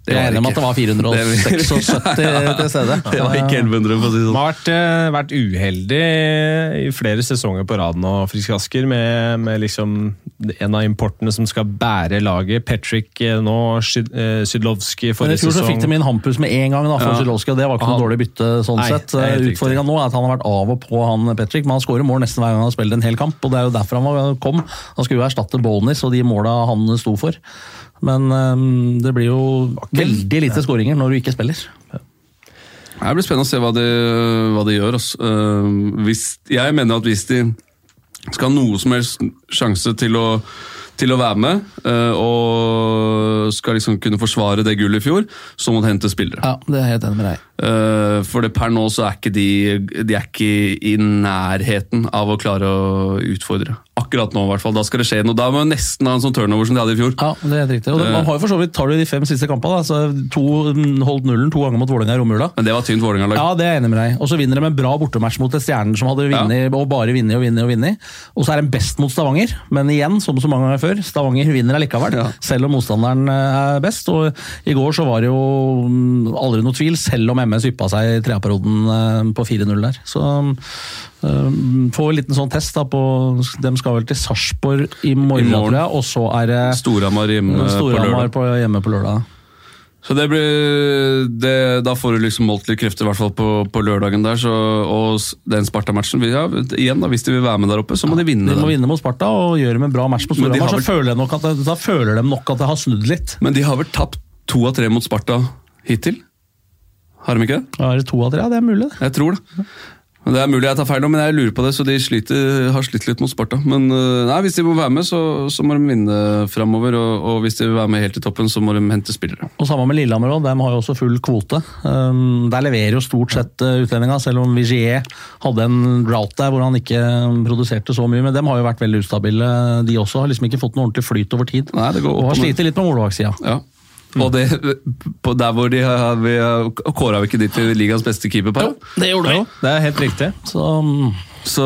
Det Jeg er enig med at det var 476 til stede. Det var ikke 1100, for å si sånn. har vært, eh, vært uheldig i flere sesonger på rad nå, Frisk Asker, med, med liksom en av importene som skal bære laget. Patrick eh, nå, Sydlovskij forrige sesong. I fjor så fikk de inn Hampus med en gang, da, for Ja. Og det var ikke noe dårlig bytte. sånn Nei, sett. Utfordringa nå er at han har vært av og på, han Patrick, men han skårer mål nesten hver gang han har spilt en hel kamp. og Det er jo derfor han kom. Han skulle jo erstatte Bonis og de måla han sto for. Men um, det blir jo veldig lite skåringer når du ikke spiller. Det blir spennende å se hva de, hva de gjør. Altså. Eh, hvis, jeg mener at hvis de skal ha noe som helst sjanse til å, til å være med, uh, og skal liksom kunne forsvare det gullet i fjor, så må de hente spillere. Ja, det er helt enig med deg. Eh, for det per nå så er ikke de, de er ikke i nærheten av å klare å utfordre. Akkurat nå, i hvert fall. Da skal det skje noe. Da må nesten ha en sånn turnover som de hadde i fjor. Ja, det er riktig. Og det, man har jo for så vidt, tar du de fem siste kampene, da, så to, holdt nullen to ganger mot Vålerenga i romjula. Men det var tynt Vålerenga-lag. Ja, det er jeg enig med deg. Og så vinner de en bra bortematch mot Stjernen som hadde vunnet og bare vunnet og vunnet. Og vunnet. Og så er de best mot Stavanger, men igjen, som så mange ganger før, Stavanger vinner allikevel. Ja. Selv om motstanderen eh, er best. Og i går så var det jo mm, aldri noe tvil, selv om MS yppa seg i treperioden eh, på 4-0 der. Så um, få en liten sånn test da på De skal vel til Sarpsborg i morgen, I morgen. og så er det Storhamar hjemme på Storhamar lørdag. på, hjemme på lørdag. Så det blir, det, Da får du liksom målt litt krefter i hvert fall på, på lørdagen der. Så, og den Sparta-matchen ja, igjen da, Hvis de vil være med der oppe, så må de vinne De må den. vinne mot Sparta og gjøre med en bra match på Storhamar. Vel... Så føler nok at det, da føler de nok at det har snudd litt. Men de har vel tapt to av tre mot Sparta hittil? Har de ikke det? Er det to av tre? Ja, det er mulig. Jeg tror det. Det er mulig jeg tar feil, nå, men jeg lurer på det, så de sliter, har slitt litt mot Sparta. Men øh, nei, hvis de må være med, så, så må de vinne framover. Og, og hvis de vil være med helt i toppen, så må de hente spillere. Og Sammen med Lillehammer også, de har jo også full kvote. Um, der leverer jo stort sett uh, utlendinga, selv om Vigier hadde en route der hvor han ikke produserte så mye. Men dem har jo vært veldig ustabile, de også. Har liksom ikke fått noe ordentlig flyt over tid. Nei, det går opp har og har slitt litt med målvaktsida. Ja. Og det, på der hvor de har, vi har kåra vi ikke de til ligas beste keeperpar? det gjorde Jo, det er helt riktig. Så um, Så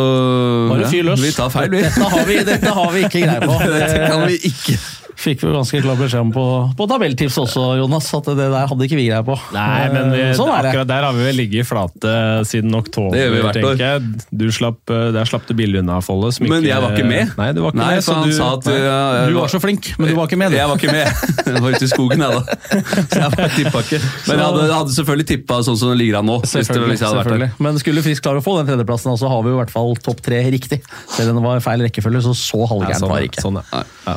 løs. vi tar feil, vi. Dette har vi, dette har vi ikke greie på. Dette kan vi ikke. Fikk vi ganske klar beskjed om på, på tabelltips også, Jonas, at det der hadde ikke vi greie på. Nei, men vi, sånn er det. akkurat der har vi vel ligget i flate siden oktober, Det gjør vi hvert år. tenker jeg. Du slapp, eh, der slapp du billig unna, Folle. som Men jeg var ikke med. Nei, du var ikke Nei, med. så han du, sa at Nei. ja, Du var så flink, men du var ikke med. du. Jeg var ikke med. Jeg var ute i skogen, jeg, da. Så jeg bare tippa ikke. Men jeg hadde, hadde selvfølgelig tippa sånn som det ligger an nå. Selvfølgelig, vært selvfølgelig. Men skulle Frisk klare å få den tredjeplassen, så har vi jo i hvert fall topp tre riktig. Selv om det var feil rekkefølge, så så halvgærent sånn, var det ikke. sånn, ja.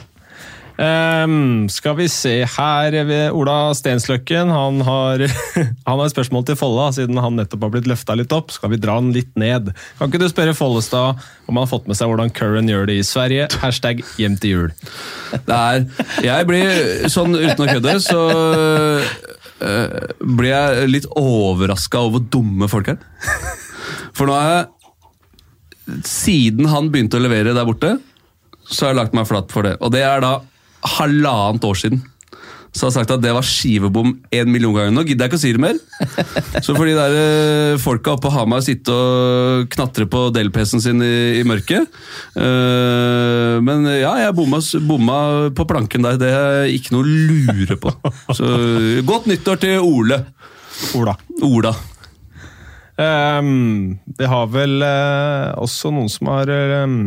Ehm, skal vi se her Ola Stensløkken. Han har, han har et spørsmål til Folla, siden han nettopp har blitt løfta litt opp. Skal vi dra han litt ned? Kan ikke du spørre Follestad om han har fått med seg hvordan Curran gjør det i Sverige? Hashtag hjem til jul. Det er, jeg blir, sånn uten å kødde, så øh, blir jeg litt overraska over hvor dumme folk er. For nå har jeg Siden han begynte å levere der borte, så har jeg lagt meg flat for det. Og det er da halvannet år siden. Så jeg har sagt at det var skivebom en million ganger. Nå gidder jeg ikke å si det mer. Så får de der eh, folka oppe på Hamar sitte og knatre på Del-PC-en sin i, i mørket. Eh, men ja, jeg bomma, bomma på planken der. Det er ikke noe å lure på. Så godt nyttår til Ole. Ola. Ola. Um, vi har vel uh, også noen som har ehm,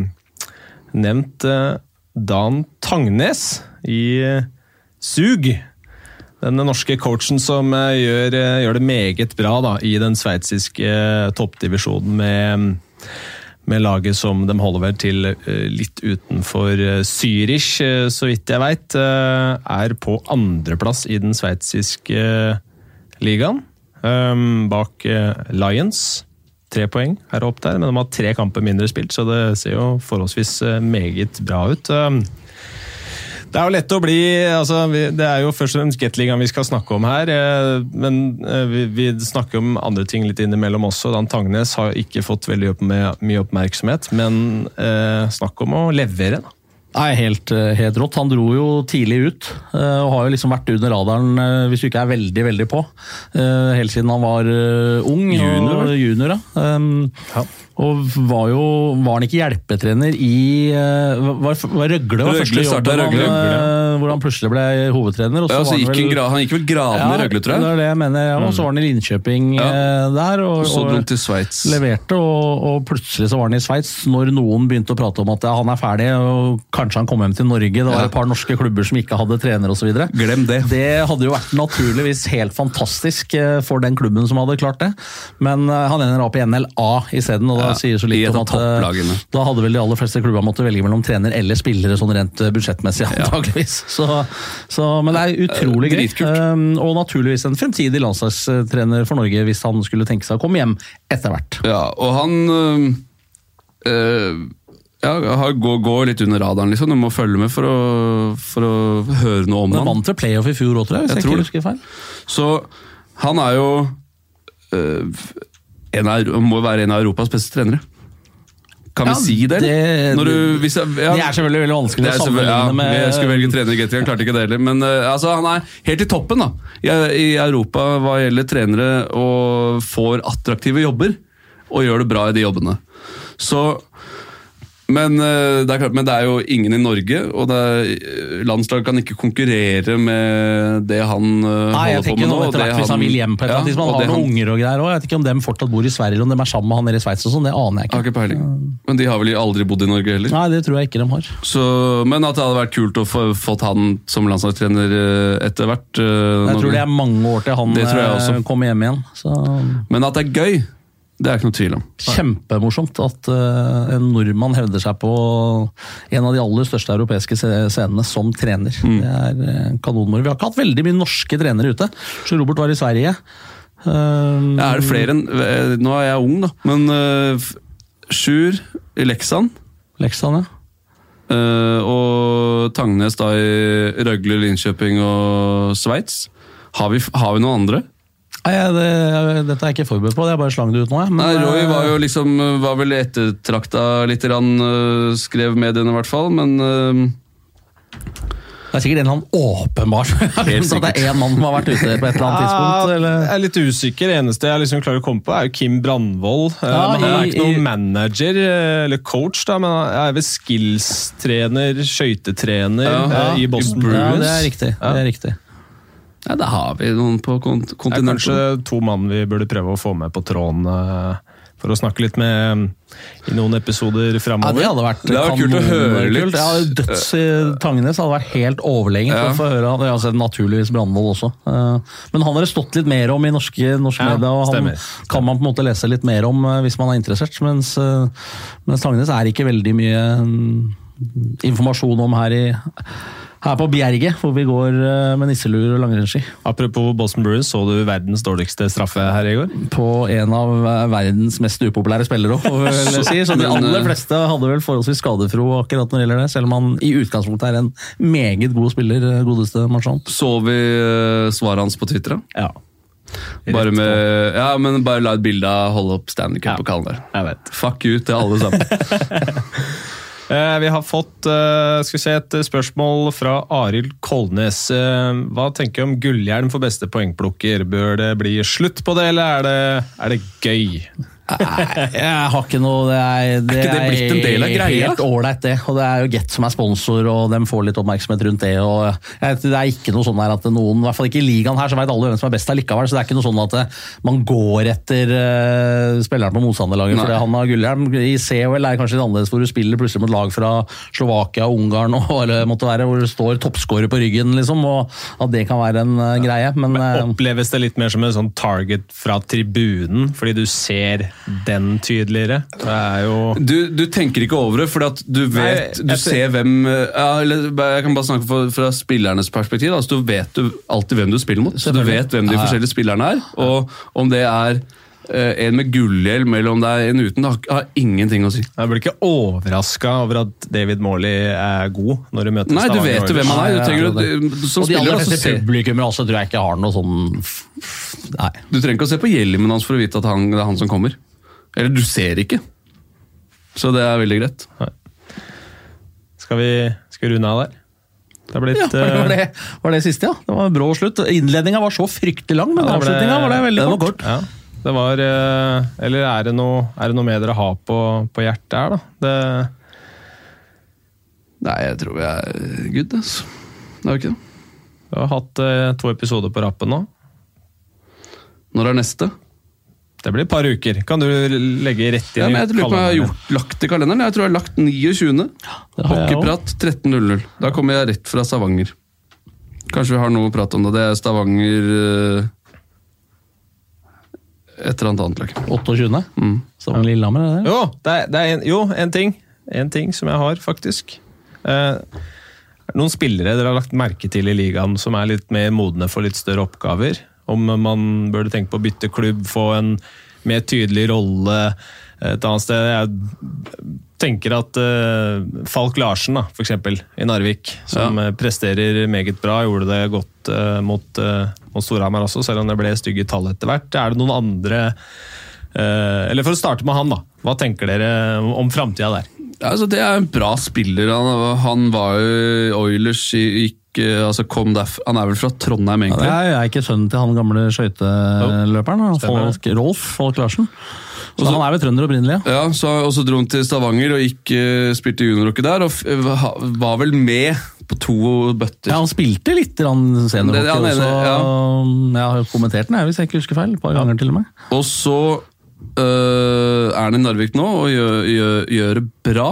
nevnt uh, Dan Tangnes i eh, Sug. Den norske coachen som eh, gjør, eh, gjør det meget bra da, i den sveitsiske toppdivisjonen med, med laget som de holder vel til litt utenfor Zürich, så vidt jeg veit. Er på andreplass i den sveitsiske ligaen. Um, bak Lions. Tre poeng er opp der, men de har tre kamper mindre spilt, så det ser jo forholdsvis meget bra ut. Det er jo lett å bli altså, Det er jo først og fremst Gateligaen vi skal snakke om her. Eh, men eh, vi, vi snakker om andre ting litt innimellom også. Dan Tangnes har ikke fått veldig mye oppmerksomhet, men eh, snakk om å levere. da. Nei, helt, eh, helt rått. Han dro jo tidlig ut, eh, og har jo liksom vært under radaren eh, hvis du ikke er veldig, veldig på. Helt siden han var ung. Junior, og junior ja. ja. Og var jo Var han ikke hjelpetrener i Var, var Røgle var Røgle første jobben Røgle, han, hvor han plutselig ble hovedtrener. Og Ja, så så var gikk han vel han gikk vel gradene i Røgle, tror Det jeg. er det jeg mener. Ja, og så var han i Linköping Ja. eh, der. Og, Og så dro han til Sveits. leverte, og, og plutselig så var han i Sveits når noen begynte å prate om at ja, han er ferdig, og kanskje han kom hjem til Norge. Det var Ja. et par norske klubber som ikke hadde trener osv. Glem det. Det hadde jo vært naturligvis helt fantastisk eh, for den klubben som hadde klart det, men eh, han ender opp i NLA isteden, og da Ja, sier så litt om at da hadde vel de aller fleste klubber måttet velge mellom trener eller spillere, sånn rent budsjettmessig, antageligvis. Så, så, men det er utrolig gøy. Um, og naturligvis en fremtidig landslagstrener for Norge hvis han skulle tenke seg å komme hjem etter hvert. Ja, og han øh, ja, har- går, går litt under radaren, liksom. Du må følge med for å, for å høre noe om han. han. vant til playoff i fjor òg, tror jeg. hvis Jeg jeg, ikke husker feil. Så han er jo øh, en av, må være en av Europas beste trenere. Kan Ja, vi si det? det- du, hvis ja, Det er selvfølgelig veldig vanskelig å sammenligne med Jeg skulle velge trener i Gatling, klarte ikke det heller. Men øh, altså, han er helt i toppen da, i, i Europa hva gjelder trenere, og får attraktive jobber. Og gjør det bra i de jobbene. Så men, øh, det er klart, men det er jo ingen i Norge, og er, landslaget kan ikke konkurrere med det han øh, Nei, holder på med nå og etter hvert Hvis han vil hjem på et eller annet Ja, tidspunkt, og han har noen unger og greier òg. Jeg vet ikke om dem fortsatt bor i Sverige, eller om de er sammen med han nede i Sveits og sånn, det aner jeg ikke. ikke. peiling. Men de har vel aldri bodd i Norge heller. Nei, det tror jeg ikke de har. Så, men at det hadde vært kult å få fått han som landslagstrener etter hvert. Jeg tror det er mange år til han eh, kommer hjem igjen. Så Men at det er gøy, det er ikke noe tvil om. Kjempemorsomt at uh, en nordmann hevder seg på en av de aller største europeiske scenene som trener. Mm. Det er uh, kanonmoro. Vi har ikke hatt veldig mye norske trenere ute. Så Robert var i Sverige. Uh, er det flere enn øh, Nå er jeg ung, da, men uh, Sjur i Leksan. Leksand, ja. øh, og Tangnes da i Røgle, Linköping og Sveits. Har har vi noen andre? Nei, det, dette er jeg ikke forberedt på, jeg bare slang det ut nå. Men, Nei, Roy var eh, jo liksom Var vel ettertrakta litt, grann, øh, skrev mediene i hvert fall, men øh, Det er sikkert en eller annen åpenbar at Så det er én mann som har vært ute på et eller annet tidspunkt. Ja, Eller? jeg er litt usikker. Det eneste jeg liksom klarer å komme på, er jo Kim Brandvold. Eh, Ja, men han er i- ikke i- noen manager eh, eller coach, da, men han er vel skills-trener, skøytetrener Ja, ja. i Boston Ja, Bruins. det er riktig. Ja. Det er riktig. Ja, da har vi noen på kont Det er kontinentet. kanskje to mann vi burde prøve å få med på tråden eh, for å snakke litt med i noen episoder Ja, det hadde vært Det hadde kult å høre litt. Ja, Døds i Tangenes hadde vært helt overlegent Ja. å få høre har sett naturligvis Brandvold også. Eh, Men han har det stått litt mer om i norske, norske Ja, media, og han stemmer. kan man på en måte lese litt mer om eh, hvis man er interessert. Mens, eh, mens Tangenes er ikke veldig mye mm, informasjon om her i her på Bjerget, hvor vi går eh, med nisseluer og langrennsski. Apropos Boston Bruins, så du verdens dårligste straffe her i går? På en av eh, verdens mest upopulære spillere si. Så de aller eh, fleste hadde vel forholdsvis skadefro akkurat når det gjelder det, selv om han i utgangspunktet er en meget god spiller, godeste Marchand. Så vi svaret hans på Twitter? da? Ja. Bare med, ja, men bare la et bilde av holde opp Stanley Cup Ja. på kalenderen. Jeg. Fuck you til alle sammen. Eh, Vi har fått eh, se, et spørsmål fra Arild Kolnes. Eh, Hva tenker du om gullhjelm for beste poengplukker? Bør det bli slutt på det, eller er det, er det gøy? Nei, jeg har ikke noe Det er, det ikke det blitt en del av greia? helt ålreit, det. Og det er jo Get som er sponsor, og de får litt oppmerksomhet rundt det. og Det er ikke noe sånn her at noen, i hvert fall ikke i ligaen her, så vet alle hvem som er best allikevel. Så det er ikke noe sånn at eh, man går etter uh, spilleren på motstanderlaget fordi han har gullhjelm. I COL er det kanskje litt annerledes, hvor du spiller plutselig mot lag fra Slovakia, Ungarn og eller måtte være, hvor det står toppscorer på ryggen, liksom. Og at det kan være en uh, greie. Men, men Oppleves det litt mer som en sånn target fra tribunen, fordi du ser den tydeligere? Det er jo Du, du tenker ikke over det, fordi at du vet Nei, Du ser hvem ja, eller, Jeg kan bare snakke fra, fra spillernes perspektiv. Altså, du vet du alltid hvem du spiller mot. Så du vet hvem de Ja, ja. forskjellige spillerne er. Og om det er eh, en med gullhjelm eller om det er en uten, det har, har ingenting å si. Jeg blir ikke overraska over at David Morley er god når du møter Nei, du vet jo hvem han er. Du, Ja, trenger, ja, å- som og de spiller aller altså, fleste publikummere også tror jeg ikke har noe sånn Nei. Du trenger ikke å se på hjelmen hans for å vite at han, det er han som kommer. Eller du ser ikke. Så det er veldig greit. Skal vi, skal vi runde av der? Det blitt Ja, var eh, det, var det siste, ja? Det var en brå slutt. Innledninga var så fryktelig lang, men ja, avslutninga var det veldig det kort. Ja. Det var eh, Eller er det noe, er det noe mer dere har på, på hjertet her, da? Det, Nei, jeg tror vi er good, altså. Det er jo ikke det. Vi har hatt eh, to episoder på rappen nå. Når er neste? Det blir et par uker. Kan du legge rett inn Ja, men jeg lurer på om jeg har gjort, lagt i kalenderen. Jeg tror jeg har lagt 29. det har jeg Hockeyprat 13.00. Da kommer jeg rett fra Stavanger. Kanskje vi har noe å prate om det. Det er Stavanger eh, Et eller annet annet lag. 28. Mm. Stavanger Lillehammer, er det? Jo, det er, det er en, jo, en ting. En ting som jeg har, faktisk. Eh, noen spillere dere har lagt merke til i ligaen som er litt mer modne for litt større oppgaver. Om man burde tenke på å bytte klubb, få en mer tydelig rolle et annet sted. Jeg tenker at uh, Falk Larsen, da, eksempel, i Narvik, som ja. presterer meget bra, gjorde det godt uh, mot, uh, mot Storhamar også, selv om det ble stygge tall etter hvert. Er det noen andre uh, Eller for å starte med han, da. Hva tenker dere om framtida der? Ja, altså, det er en bra spiller. Han, han var jo Oilers gikk, eh, altså kom derf- Han er vel fra Trondheim, Ja, egentlig? Jeg er ikke sønnen til han gamle skøyteløperen, Folk, Rolf Folk Larsen. Så han er vel trønder opprinnelig, ja. Ja, så, og så dro han til Stavanger og gikk, eh, spilte juniorrocket der, og f var vel med på to bøtter. Ja, Han spilte litt seniorhockey han også. mener- Jeg har kommentert den, jeg, hvis jeg ikke husker feil. Et par ganger til og med. Og så øh, er han i Narvik nå og gjør, gjør, gjør det bra.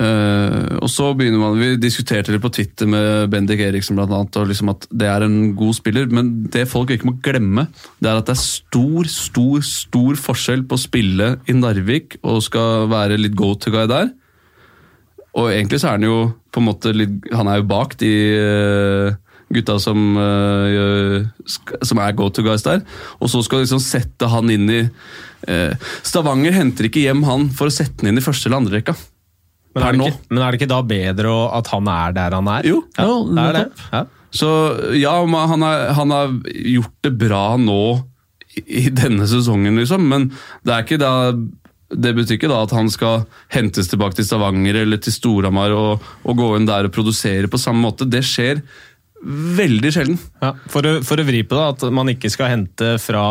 Eh, og så begynner man, Vi diskuterte det på Twitter med Bendik Eriksen blant annet, og liksom at det er en god spiller, men det folk ikke må glemme, det er at det er stor, stor stor forskjell på å spille i Narvik og skal være litt go to guy der. Og egentlig så er han jo på en måte litt Han er jo bak de eh, gutta som, eh, som er go to guys der. Og så skal liksom sette han inn i Stavanger henter ikke hjem han for å sette han inn i første eller andre rekka. Men er, det ikke, men er det ikke da bedre at han er der han er? Jo. Ja, Jo, det er det. Ja. Så ja, han, er, han har gjort det bra nå i, i denne sesongen, liksom. Men det er ikke da det betyr ikke da at han skal hentes tilbake til Stavanger eller til Storhamar og, og gå inn der og produsere på samme måte. Det skjer veldig sjelden. Ja, for, å, for å vri på det, at man ikke skal hente fra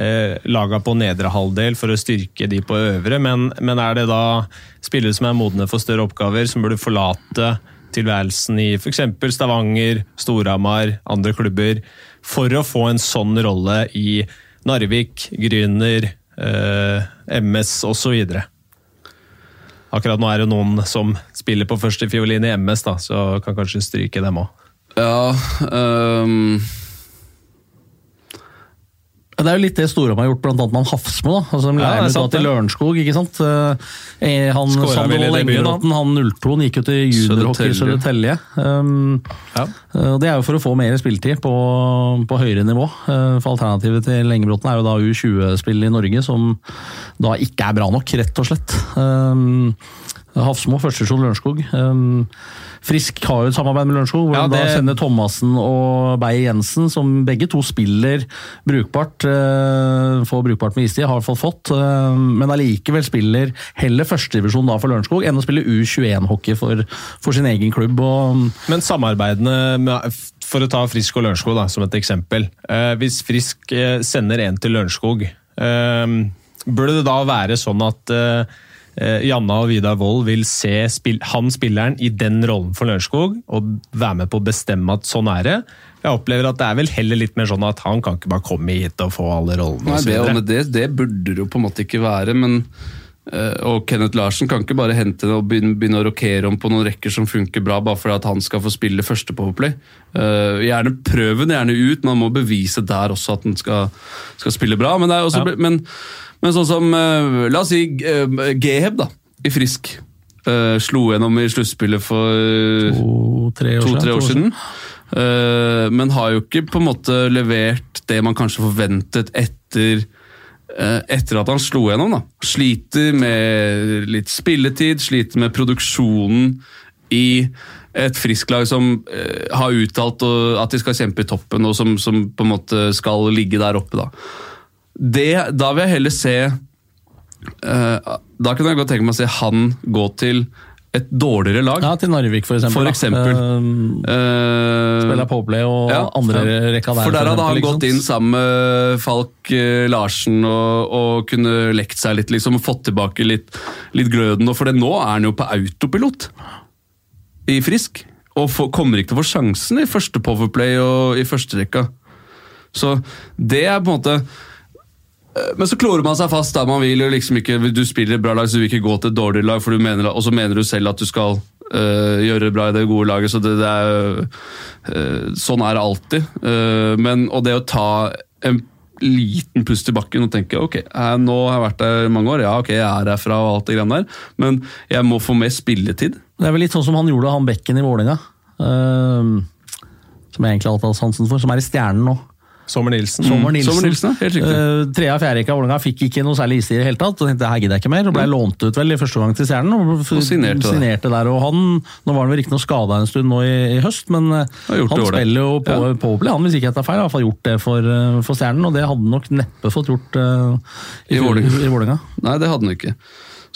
eh, laga på nedre halvdel for å styrke de på øvre, men, men er det da spillere som er modne for større oppgaver, som burde forlate tilværelsen i f.eks. Stavanger, Storhamar, andre klubber, for å få en sånn rolle i Narvik, Gryner, eh, MS osv.? Akkurat nå er det noen som spiller på første fiolin i MS, da, så kan kanskje stryke dem òg. Ja øhm, Det er jo litt det Storhamar har gjort, annet med han Hafsmo. da, altså, som Ja, det er ut til. Lørenskog. ikke sant? Eh, han i Wold debuten, Engebråten, han 02 gikk jo til juniorhockey i Södertälje. Um, Ja. eh, det er jo for å få mer spilletid på, på høyere nivå. Eh, for Alternativet til Lengebrotten er jo da U20-spill i Norge, som da ikke er bra nok, rett og slett. Um, Hafsmo, førstesjon Lørenskog. Um, Frisk har jo et samarbeid med Lørenskog, hvor Ja, de da sender Thomassen og Beyer-Jensen, som begge to spiller brukbart. eh, får brukbart med istid, har i hvert fall fått. eh, men allikevel spiller heller førstedivisjon for Lørenskog enn å spille U21-hockey for, for sin egen klubb. og Men samarbeidene med, For å ta Frisk og Lørenskog som et eksempel. Eh, hvis Frisk eh, sender en til Lørenskog, eh, burde det da være sånn at eh, Janna og Vidar Wold vil se spill, han spilleren i den rollen for Lørenskog, og være med på å bestemme at sånn er det? Jeg opplever at det er vel heller litt mer sånn at han kan ikke bare komme hit og få alle rollene. Nei, det, det, det burde det jo på en måte ikke være, men eh, og Kenneth Larsen kan ikke bare hente og begynne, å rokere om på noen rekker som funker bra, bare fordi at han skal få spille første Powerplay. Uh, gjerne prøv den gjerne ut, man må bevise der også at han skal, skal spille bra. Men, det også, Ja. men, men sånn som eh, La oss si Geheb, da, i Frisk. eh, slo gjennom i sluttspillet for To-tre år, to-tre år siden. Eh, men har jo ikke på en måte levert det man kanskje forventet etter eh, etter at han slo gjennom. da. Sliter med litt spilletid, sliter med produksjonen i et frisklag som eh, har uttalt at de skal kjempe i toppen, og som, som på en måte skal ligge der oppe. Da det, Da vil jeg heller se eh, Da kunne jeg godt tenke meg å se han gå til et dårligere lag. Ja, til Narvik, for eksempel. For eksempel. Eh, Eh, Spiller Poplay og ja, andre rekka der. For der hadde han gått inn sammen med Falk eh, Larsen og, og kunne lekt seg litt, liksom, fått tilbake litt, litt gløden. Og for det nå er han jo på autopilot i Frisk, og for, kommer ikke til å få sjansen i første Powerplay og i første rekka. Så det er på en måte eh, men så klorer man seg fast da, man vil. jo liksom ikke, Du spiller et bra lag, så du vil ikke gå til et dårlig lag, for du mener, og så mener du selv at du skal øh, gjøre det bra i det gode laget. så det, det er, øh, Sånn er det alltid. Uh, men, og det å ta en liten pust i bakken og tenke ok, jeg, nå har jeg vært der mange år, ja ok, jeg er herfra og alt det greiene der, men jeg må få mer spilletid. Det er vel litt sånn som han gjorde, han bekken i Vålerenga. Uh, som jeg egentlig alltid har sansen for, som er i Stjernen nå. Sommer Nilsen. Sommer Nilsen. Sommer helt riktig. Uh, tre av fjerde rekka av Vålerenga fikk ikke noe særlig istid i det hele tatt. og tenkte her gidder jeg ikke mer, og ble lånt ut vel i første gang til Stjernen. Og, Og signerte signerte der. og han, Nå var han vel riktignok skada en stund nå i, i høst, men eh, han spiller jo på, Ja. på Opel, han hvis ikke jeg tar feil. Har i hvert fall gjort det for, eh, for Stjernen, og det hadde han nok neppe fått gjort uh, I i Vålerenga. Nei, det hadde han ikke.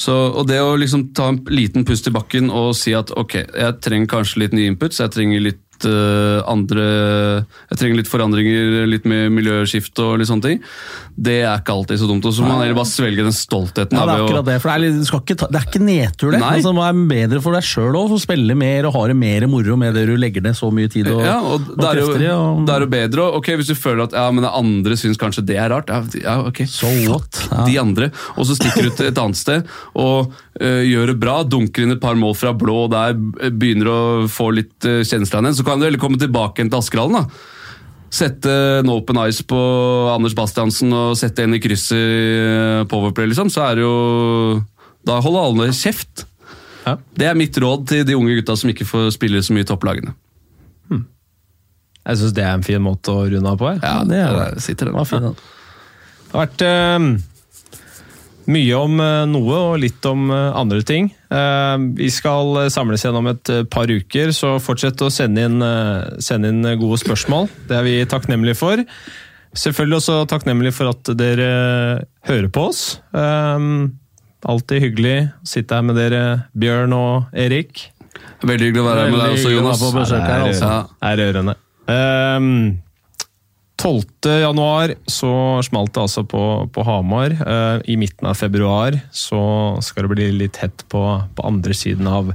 Så, og det å liksom ta en liten pust i bakken og si at ok, jeg trenger kanskje litt nye inputs, jeg trenger litt eh, andre Jeg trenger litt forandringer, litt med miljøskift og litt sånne ting. Det er ikke alltid så dumt. Og så må man heller bare svelge den stoltheten. Ja, det er akkurat det, for det er, litt, skal ikke ta, det er ikke nedtur, det. Altså, det er bedre for deg sjøl òg, spille mer og ha det mer moro med det du legger ned så mye tid og, ja, og og da er, krefter i. jo, og- Det er jo bedre ok, Hvis du føler at ja, men det andre syns kanskje det er rart, ja, ja ok. So what? Ja. De andre. Og så stikker du til et annet sted og uh, gjør det bra. Dunker inn et par mål fra blå der begynner å få litt uh, kjensle av den. Så kan du heller komme tilbake igjen til Askerhallen. da. Sette en open ice på Anders Bastiansen og sette en i krysset i øh, Powerplay, liksom. Så er det jo Da holder alle kjeft. Ja. Det er mitt råd til de unge gutta som ikke får spille så mye i topplagene. Jeg syns det er en fin måte å runde av på. jeg. Ja, det er det sitter den. den. Det har vært eh, mye om eh, noe og litt om eh, andre ting. Eh, vi skal samles igjen om et par uker, så fortsett å sende inn, sende inn gode spørsmål. Det er vi takknemlige for. Selvfølgelig også takknemlige for at dere hører på oss. Alltid hyggelig å sitte her med dere, Bjørn og Erik. Veldig hyggelig å være her med deg også, å Jonas. besøk her, det er, altså. Er rørende. Ehm, 12. januar så smalt det altså på, på Hamar. Eh, I midten av februar så skal det bli litt hett på, på andre siden av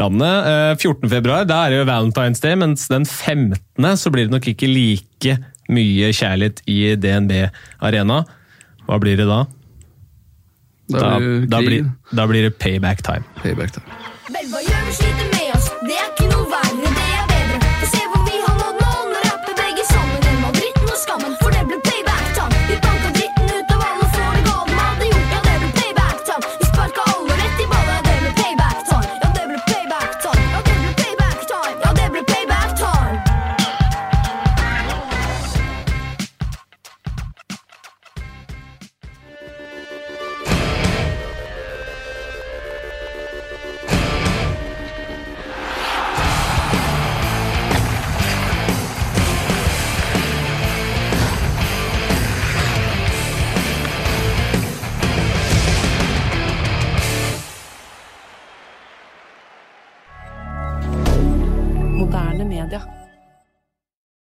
landet. Eh, 14. februar da er det jo Valentine's Day, mens den 15. så blir det nok ikke like mye kjærlighet i DNB Arena. Hva blir det da? Da blir det da, blir, da blir det payback time. Payback, time.